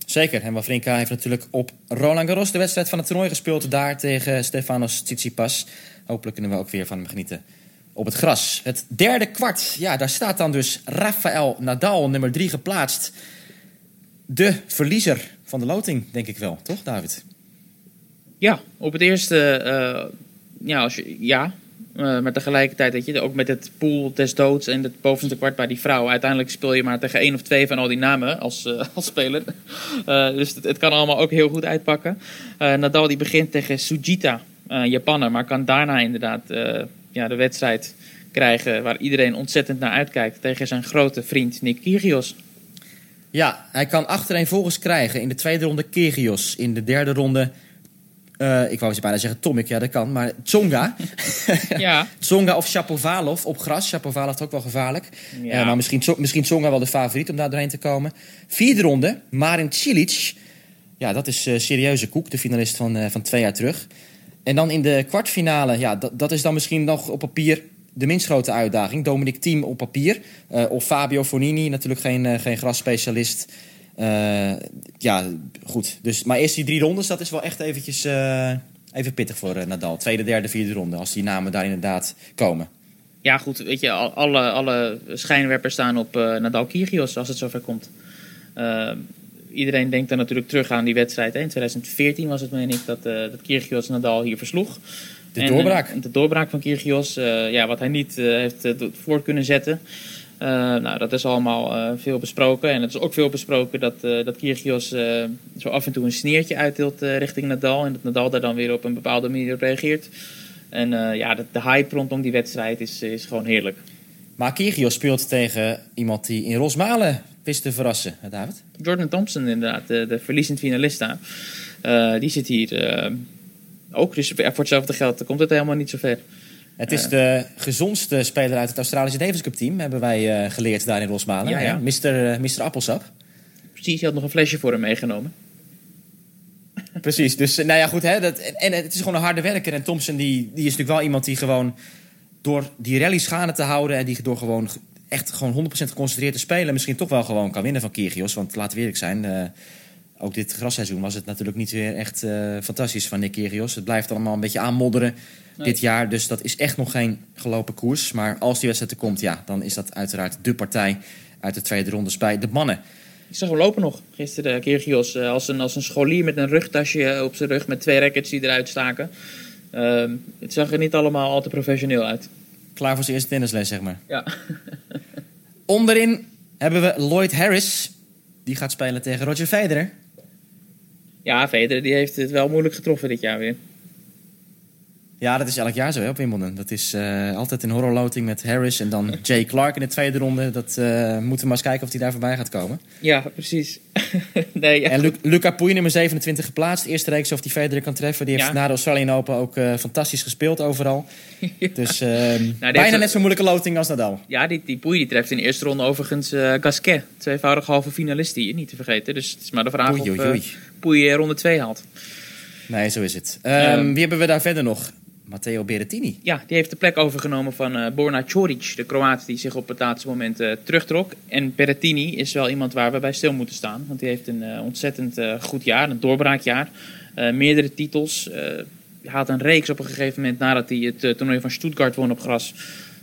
Zeker. En Wawrinka heeft natuurlijk op Roland Garros de wedstrijd van het toernooi gespeeld. Daar tegen Stefanos Tsitsipas. Hopelijk kunnen we ook weer van hem genieten op het gras. Het derde kwart. Ja, daar staat dan dus Rafael Nadal, nummer drie geplaatst. De verliezer van de loting, denk ik wel. Toch, David? Ja, op het eerste, eh, ja, als je, ja. Eh, maar tegelijkertijd, weet je, ook met het pool des doods en het bovenste kwart bij die vrouw. Uiteindelijk speel je maar tegen één of twee van al die namen als, eh, (laughs) als speler. Dus het, kan allemaal ook heel goed uitpakken. Nadal die begint tegen Sujita, Japaner, maar kan daarna inderdaad ja, de wedstrijd krijgen waar iedereen ontzettend naar uitkijkt. Tegen zijn grote vriend Nick Kyrgios. Ja, hij kan achtereenvolgens krijgen. In de tweede ronde Kyrgios. In de derde ronde... eh, ik wou bijna zeggen Tomic, ja dat kan. Maar Tsonga. (laughs) Ja, Tsonga of Shapovalov op gras. Shapovalov is ook wel gevaarlijk. Ja. Eh, maar misschien, misschien Tsonga wel de favoriet om daar doorheen te komen. Vierde ronde, Marin Cilic. Ja, dat is eh, serieuze koek, de finalist van, van twee jaar terug. En dan in de kwartfinale, ja, dat, dat is dan misschien nog op papier de minst grote uitdaging. Dominic Thiem op papier. Of Fabio Fornini, natuurlijk geen, geen grasspecialist. Eh, ja, goed. Dus, maar eerst die drie rondes, dat is wel echt eventjes, eh, even pittig voor eh, Nadal. Tweede, derde, vierde ronde, als die namen daar inderdaad komen. Ja, goed, weet je, al- alle, alle schijnwerpers staan op Nadal Kyrgios als het zover komt. Iedereen denkt dan natuurlijk terug aan die wedstrijd. Hè. In 2014 was het, meen ik, dat, dat Kyrgios Nadal hier versloeg. De doorbraak. de doorbraak van Kyrgios, ja, wat hij niet heeft voort kunnen zetten. Uh, nou, dat is allemaal uh, veel besproken. En het is ook veel besproken dat, uh, dat Kyrgios zo af en toe een sneertje uitdeelt richting Nadal. En dat Nadal daar dan weer op een bepaalde manier op reageert. En ja, de, de, hype rondom die wedstrijd is, is gewoon heerlijk. Maar Kyrgios speelt tegen iemand die in Rosmalen wist te verrassen, David? Jordan Thompson inderdaad, de, de verliezend finalist daar. die zit hier ook. Dus voor hetzelfde geld komt het helemaal niet zo ver. Het is de gezondste speler uit het Australische Davis Cup team, hebben wij uh, geleerd daar in Rosmalen. Ja, ja. Mr. Uh, Mr. Appelsap. Precies, je had nog een flesje voor hem meegenomen. Precies, dus nou ja, goed. Hè, dat, en, het is gewoon een harde werker. En Thompson die, die is natuurlijk wel iemand die gewoon door die rallies gaande te houden... en die door gewoon echt gewoon 100% geconcentreerd te spelen... misschien toch wel gewoon kan winnen van Kyrgios. Want laten we eerlijk zijn, uh, ook dit grasseizoen was het natuurlijk niet weer echt fantastisch van Nick Kyrgios. Het blijft allemaal een beetje aanmodderen dit jaar. Dus dat is echt nog geen gelopen koers. Maar als die wedstrijd er komt, ja, dan is dat uiteraard de partij uit de tweede rondes bij de mannen. Ik zag hem lopen nog gisteren, uh, Kyrgios. Uh, als, een, als een scholier met een rugtasje op zijn rug met twee rackets die eruit staken. Uh, het zag er niet allemaal al te professioneel uit. Klaar voor zijn eerste tennisles, zeg maar. Ja. Onderin hebben we Lloyd Harris. Die gaat spelen tegen Roger Federer. Ja, Federer die heeft het wel moeilijk getroffen dit jaar weer. Ja, dat is elk jaar zo hè, op Wimbledon. Dat is uh, altijd een horrorloting met Harris en dan (laughs) Jay Clark in de tweede ronde. Dat uh, moeten we maar eens kijken of hij daar voorbij gaat komen. Ja, precies. (laughs) nee, ja. En Lu Luca Pouille, nummer 27 geplaatst. Eerste reeks of die Federer kan treffen. Die heeft ja. na de Australian Open ook uh, fantastisch gespeeld overal. (laughs) ja. Dus nou, bijna net zo'n moeilijke loting als Nadal. Ja, die, die Pouille die treft in de eerste ronde overigens Gasquet. Tweevoudig halve finalist die niet te vergeten. Dus het is maar de vraag oei, of oei. Pouille ronde 2 haalt. Nee, zo is het. Um, wie hebben we daar verder nog? Matteo Berrettini. Ja, die heeft de plek overgenomen van uh, Borna Coric, de Kroaat die zich op het laatste moment uh, terugtrok. En Berrettini is wel iemand waar we bij stil moeten staan. Want die heeft een uh, ontzettend goed jaar, een doorbraakjaar. meerdere titels. hij had een reeks op een gegeven moment nadat hij het toernooi van Stuttgart won op gras.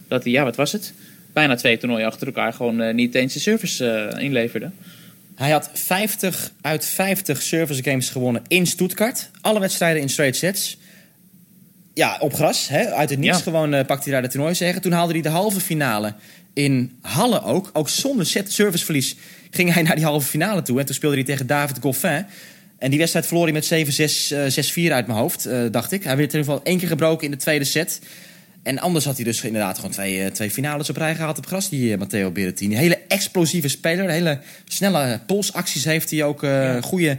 Dat hij, ja, wat was het? Bijna twee toernooien achter elkaar gewoon niet eens de service inleverde. Hij had 50 uit 50 service games gewonnen in Stuttgart. Alle wedstrijden in straight sets. Ja, op gras. Hè? Uit het niets ja. gewoon uh, pakte hij daar de toernooi zeggen. Toen haalde hij de halve finale in Halle ook. Ook zonder set serviceverlies ging hij (laughs) naar die halve finale toe. En toen speelde hij tegen David Goffin. En die wedstrijd verloor hij met 7-6, uh, 6-4 uit mijn hoofd, uh, dacht ik. Hij werd in ieder geval één keer gebroken in de tweede set. En anders had hij dus inderdaad gewoon twee, uh, twee finales op rij gehad op gras, die uh, Matteo Berrettini. Hele explosieve speler, hele snelle polsacties heeft hij ook. Uh, ja. Goede,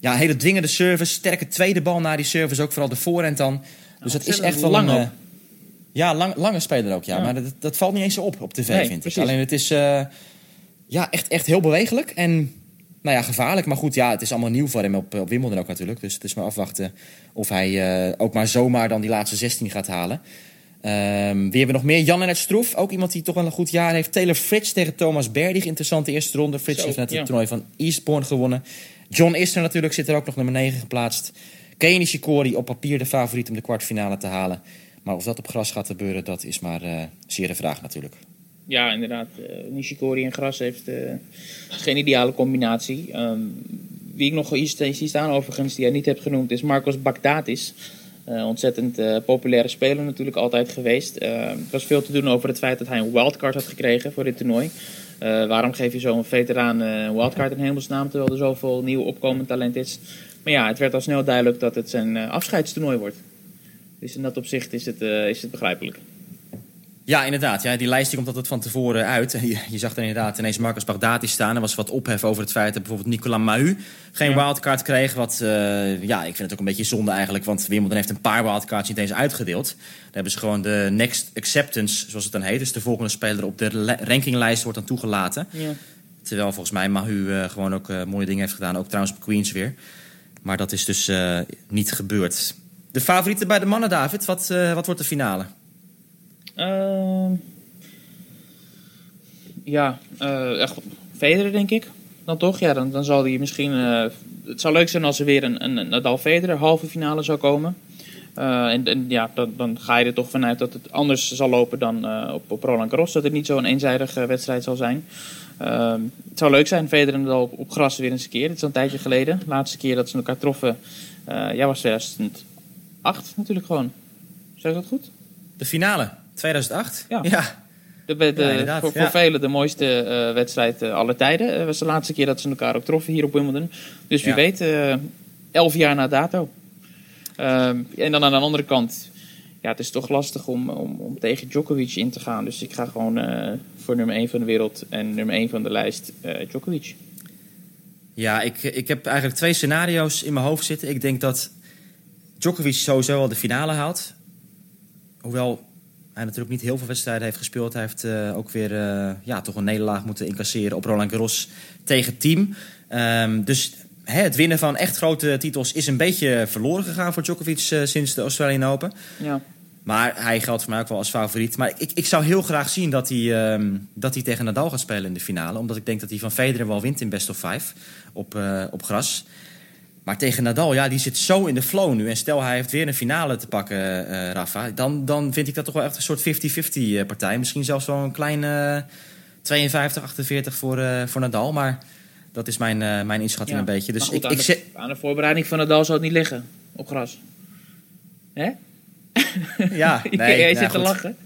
ja, hele dwingende service, sterke tweede bal naar die service, ook vooral de voorhand dan. Dus dat is echt wel lang een... ja, lang, lange speler ook, ja. ja. Maar dat, dat, valt niet eens zo op op tv, nee, vind precies. ik. Alleen het is uh, ja, echt, echt heel bewegelijk en nou ja, gevaarlijk. Maar goed, ja, het is allemaal nieuw voor hem op, op Wimbledon ook natuurlijk. Dus het is maar afwachten of hij uh, ook maar zomaar dan die laatste 16 gaat halen. Um, wie hebben we nog meer? Jan en het Stroef, ook iemand die toch wel een goed jaar heeft. Taylor Fritz tegen Thomas Berdig, interessante eerste ronde. Fritz Zo, heeft net ja. het toernooi van Eastbourne gewonnen. John Isner natuurlijk zit er ook nog nummer 9 geplaatst. Kenny Shikori op papier de favoriet om de kwartfinale te halen. Maar of dat op gras gaat gebeuren, dat is maar uh, zeer de vraag natuurlijk. Ja, inderdaad. Uh, Nishikori en gras heeft uh, geen ideale combinatie. Um, wie ik nog hier zie staan overigens, die jij niet hebt genoemd, is Marcos Bagdatis. Uh, ontzettend uh, populaire speler natuurlijk altijd geweest. Uh, er was veel te doen over het feit dat hij een wildcard had gekregen voor dit toernooi. waarom geef je zo'n veteraan een wildcard in hemelsnaam terwijl er zoveel nieuw opkomend talent is? Maar ja, het werd al snel duidelijk dat het zijn afscheidstoernooi wordt. Dus in dat opzicht is het, is het begrijpelijk. Ja, inderdaad. Ja, die lijst die komt altijd van tevoren uit. Je, je zag er inderdaad ineens Marcus Baghdadi staan. Er was wat ophef over het feit dat bijvoorbeeld Nicolas Mahut geen ja. wildcard kreeg. Wat, uh, ja, ik vind het ook een beetje zonde eigenlijk. Want Wimbledon heeft een paar wildcards niet eens uitgedeeld. Daar hebben ze gewoon de next acceptance, zoals het dan heet. Dus de volgende speler op de rankinglijst wordt dan toegelaten. Ja. Terwijl volgens mij Mahut uh, gewoon ook uh, mooie dingen heeft gedaan. Ook trouwens op Queens weer. Maar dat is dus niet gebeurd. De favorieten bij de mannen, David. Wat, wat wordt de finale? Uh, ja, uh, echt Federer denk ik. Dan toch? Ja, dan, dan zal hij misschien... Uh, het zou leuk zijn als er weer een, een, een Nadal Federer halve finale zou komen. Uh, en, en, ja, dan, dan, ga je er toch vanuit dat het anders zal lopen dan op, op Roland Garros. Dat het niet zo'n eenzijdige wedstrijd zal zijn. Uh, het zou leuk zijn, Federer en Nadal op, gras weer eens een keer. Het is al een tijdje geleden. De laatste keer dat ze elkaar troffen, ja, was 2008 natuurlijk gewoon. Zeg dat goed? De finale? 2008? Ja. ja. De, de, Ja, inderdaad, voor, ja. velen de mooiste eh, wedstrijd eh, aller tijden. Het was de laatste keer dat ze elkaar ook troffen hier op Wimbledon. Dus wie Ja. weet, eh, elf jaar na dato. Ehm, en dan aan de andere kant, ja, het is toch lastig om, om, om tegen Djokovic in te gaan. Dus ik ga gewoon eh, voor nummer 1 van de wereld en nummer 1 van de lijst, eh, Djokovic. Ja, ik, ik heb eigenlijk twee scenario's in mijn hoofd zitten. Ik denk dat Djokovic sowieso al de finale haalt. Hoewel hij natuurlijk niet heel veel wedstrijden heeft gespeeld. Hij heeft eh, ook weer eh, ja, toch een nederlaag moeten incasseren op Roland Garros tegen team. Ehm, dus hè, het winnen van echt grote titels is een beetje verloren gegaan voor Djokovic eh, sinds de Australian Open. Ja. Maar hij geldt voor mij ook wel als favoriet. Maar ik, ik zou heel graag zien dat hij, ehm, dat hij tegen Nadal gaat spelen in de finale. Omdat ik denk dat hij van Federer wel wint in best of five op, op gras. Maar tegen Nadal, ja, die zit zo in de flow nu. En stel hij heeft weer een finale te pakken, eh, Rafa. Dan, dan vind ik dat toch wel echt een soort 50-50 partij. Misschien zelfs wel een klein eh 52, 48 voor, eh, voor Nadal. Maar dat is mijn, eh, mijn inschatting Ja. een beetje. Dus goed, ik, aan, ik de, aan de voorbereiding van Nadal zou het niet liggen op gras. Hè? Ja, (laughs) nee, Jij nou, zit te goed. lachen.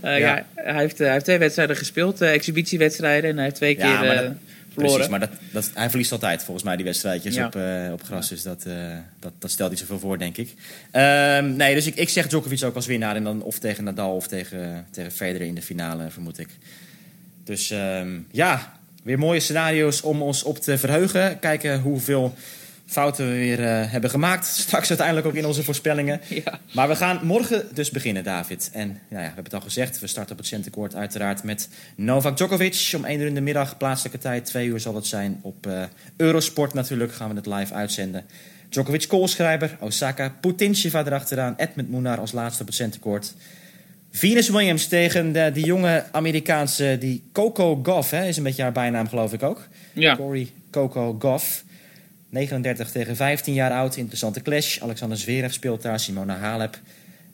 Eh, Ja. ja. hij, heeft, eh, hij heeft twee wedstrijden gespeeld, eh, exhibitiewedstrijden. En hij heeft twee Ja, keer eh, dat- verloren. Precies, maar dat, dat, hij verliest altijd volgens mij die wedstrijdjes Ja. op, eh, op gras. Dus dat, eh, dat, dat stelt niet zoveel voor, denk ik. Ehm, nee, dus ik, ik zeg Djokovic ook als winnaar. En dan of tegen Nadal of tegen, tegen Federer in de finale, vermoed ik. Dus ehm, ja, weer mooie scenario's om ons op te verheugen. Kijken hoeveel fouten we weer eh, hebben gemaakt. (laughs) Straks uiteindelijk ook in onze voorspellingen. (laughs) Ja. Maar we gaan morgen dus beginnen, David. En nou ja, we hebben het al gezegd. We starten op het centenkoord uiteraard met Novak Djokovic. Om 1 uur in de middag, plaatselijke tijd. 2 uur zal het zijn op eh, Eurosport natuurlijk. Gaan we het live uitzenden. Djokovic koolschrijver, Osaka, Putincheva erachteraan. Edmund Munar als laatste op het centenkoord. Venus Williams tegen de, die jonge Amerikaanse, die Coco Goff, hè, is een beetje haar bijnaam geloof ik ook. Ja. Corey Coco Goff. 39 tegen 15 jaar oud, interessante clash. Alexander Zverev speelt daar, Simona Halep.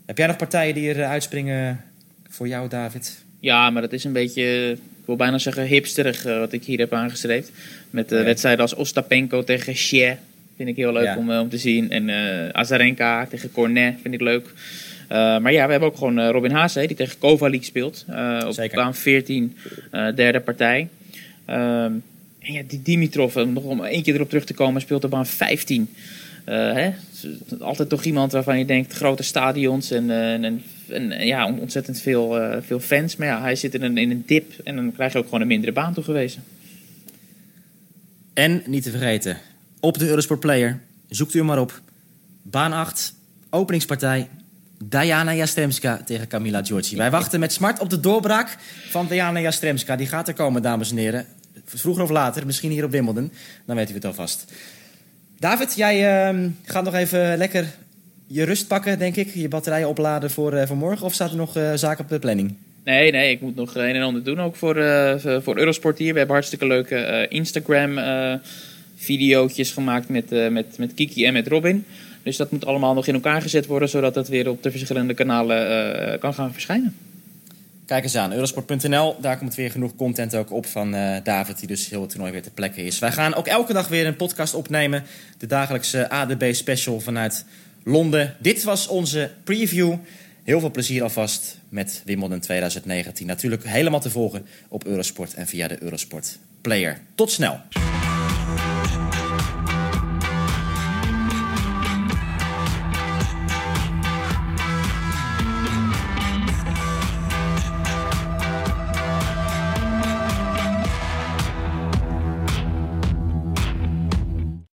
Heb jij nog partijen die er eh, uitspringen voor jou, David? Ja, maar dat is een beetje, ik wil bijna zeggen hipsterig eh, wat ik hier heb aangestreept. Met eh, Ja. wedstrijden als Ostapenko tegen Xie. Vind ik heel leuk Ja. om, eh, om te zien. En eh Azarenka tegen Cornet vind ik leuk. Eh, maar ja, we hebben ook gewoon eh, Robin Haase, die tegen Kovalik speelt. Eh, op Zeker. baan 14, eh, derde partij. Ehm, en ja, die Dimitrov, om nog om één keer erop terug te komen, speelt op baan 15. Eh, hè? Altijd toch iemand waarvan je denkt, grote stadions en, eh, en, en, ja, ontzettend veel, eh, veel fans. Maar ja, hij zit in een, in een dip en dan krijg je ook gewoon een mindere baan toegewezen. En niet te vergeten, op de Eurosport Player, zoekt u hem maar op. Baan 8, openingspartij. Diana Jastremska tegen Camila Giorgi. Wij wachten met smart op de doorbraak van Diana Jastremska. Die gaat er komen, dames en heren. Vroeger of later, misschien hier op Wimbledon. Dan weten we het alvast. David, jij ehm, gaat nog even lekker je rust pakken, denk ik. Je batterijen opladen voor, morgen. Of staat er nog eh, zaken op de planning? Nee, nee, ik moet nog een en ander doen ook voor, eh, voor Eurosport hier. We hebben hartstikke leuke eh, Instagram eh videootjes gemaakt met, met, met Kiki en met Robin. Dus dat moet allemaal nog in elkaar gezet worden, zodat het weer op de verschillende kanalen kan gaan verschijnen. Kijk eens aan, eurosport.nl. Daar komt weer genoeg content ook op van eh, David, die dus heel het toernooi weer ter plekke is. Wij gaan ook elke dag weer een podcast opnemen. De dagelijkse ADB special vanuit Londen. Dit was onze preview. Heel veel plezier alvast met Wimbledon 2019. Natuurlijk helemaal te volgen op Eurosport en via de Eurosport Player. Tot snel.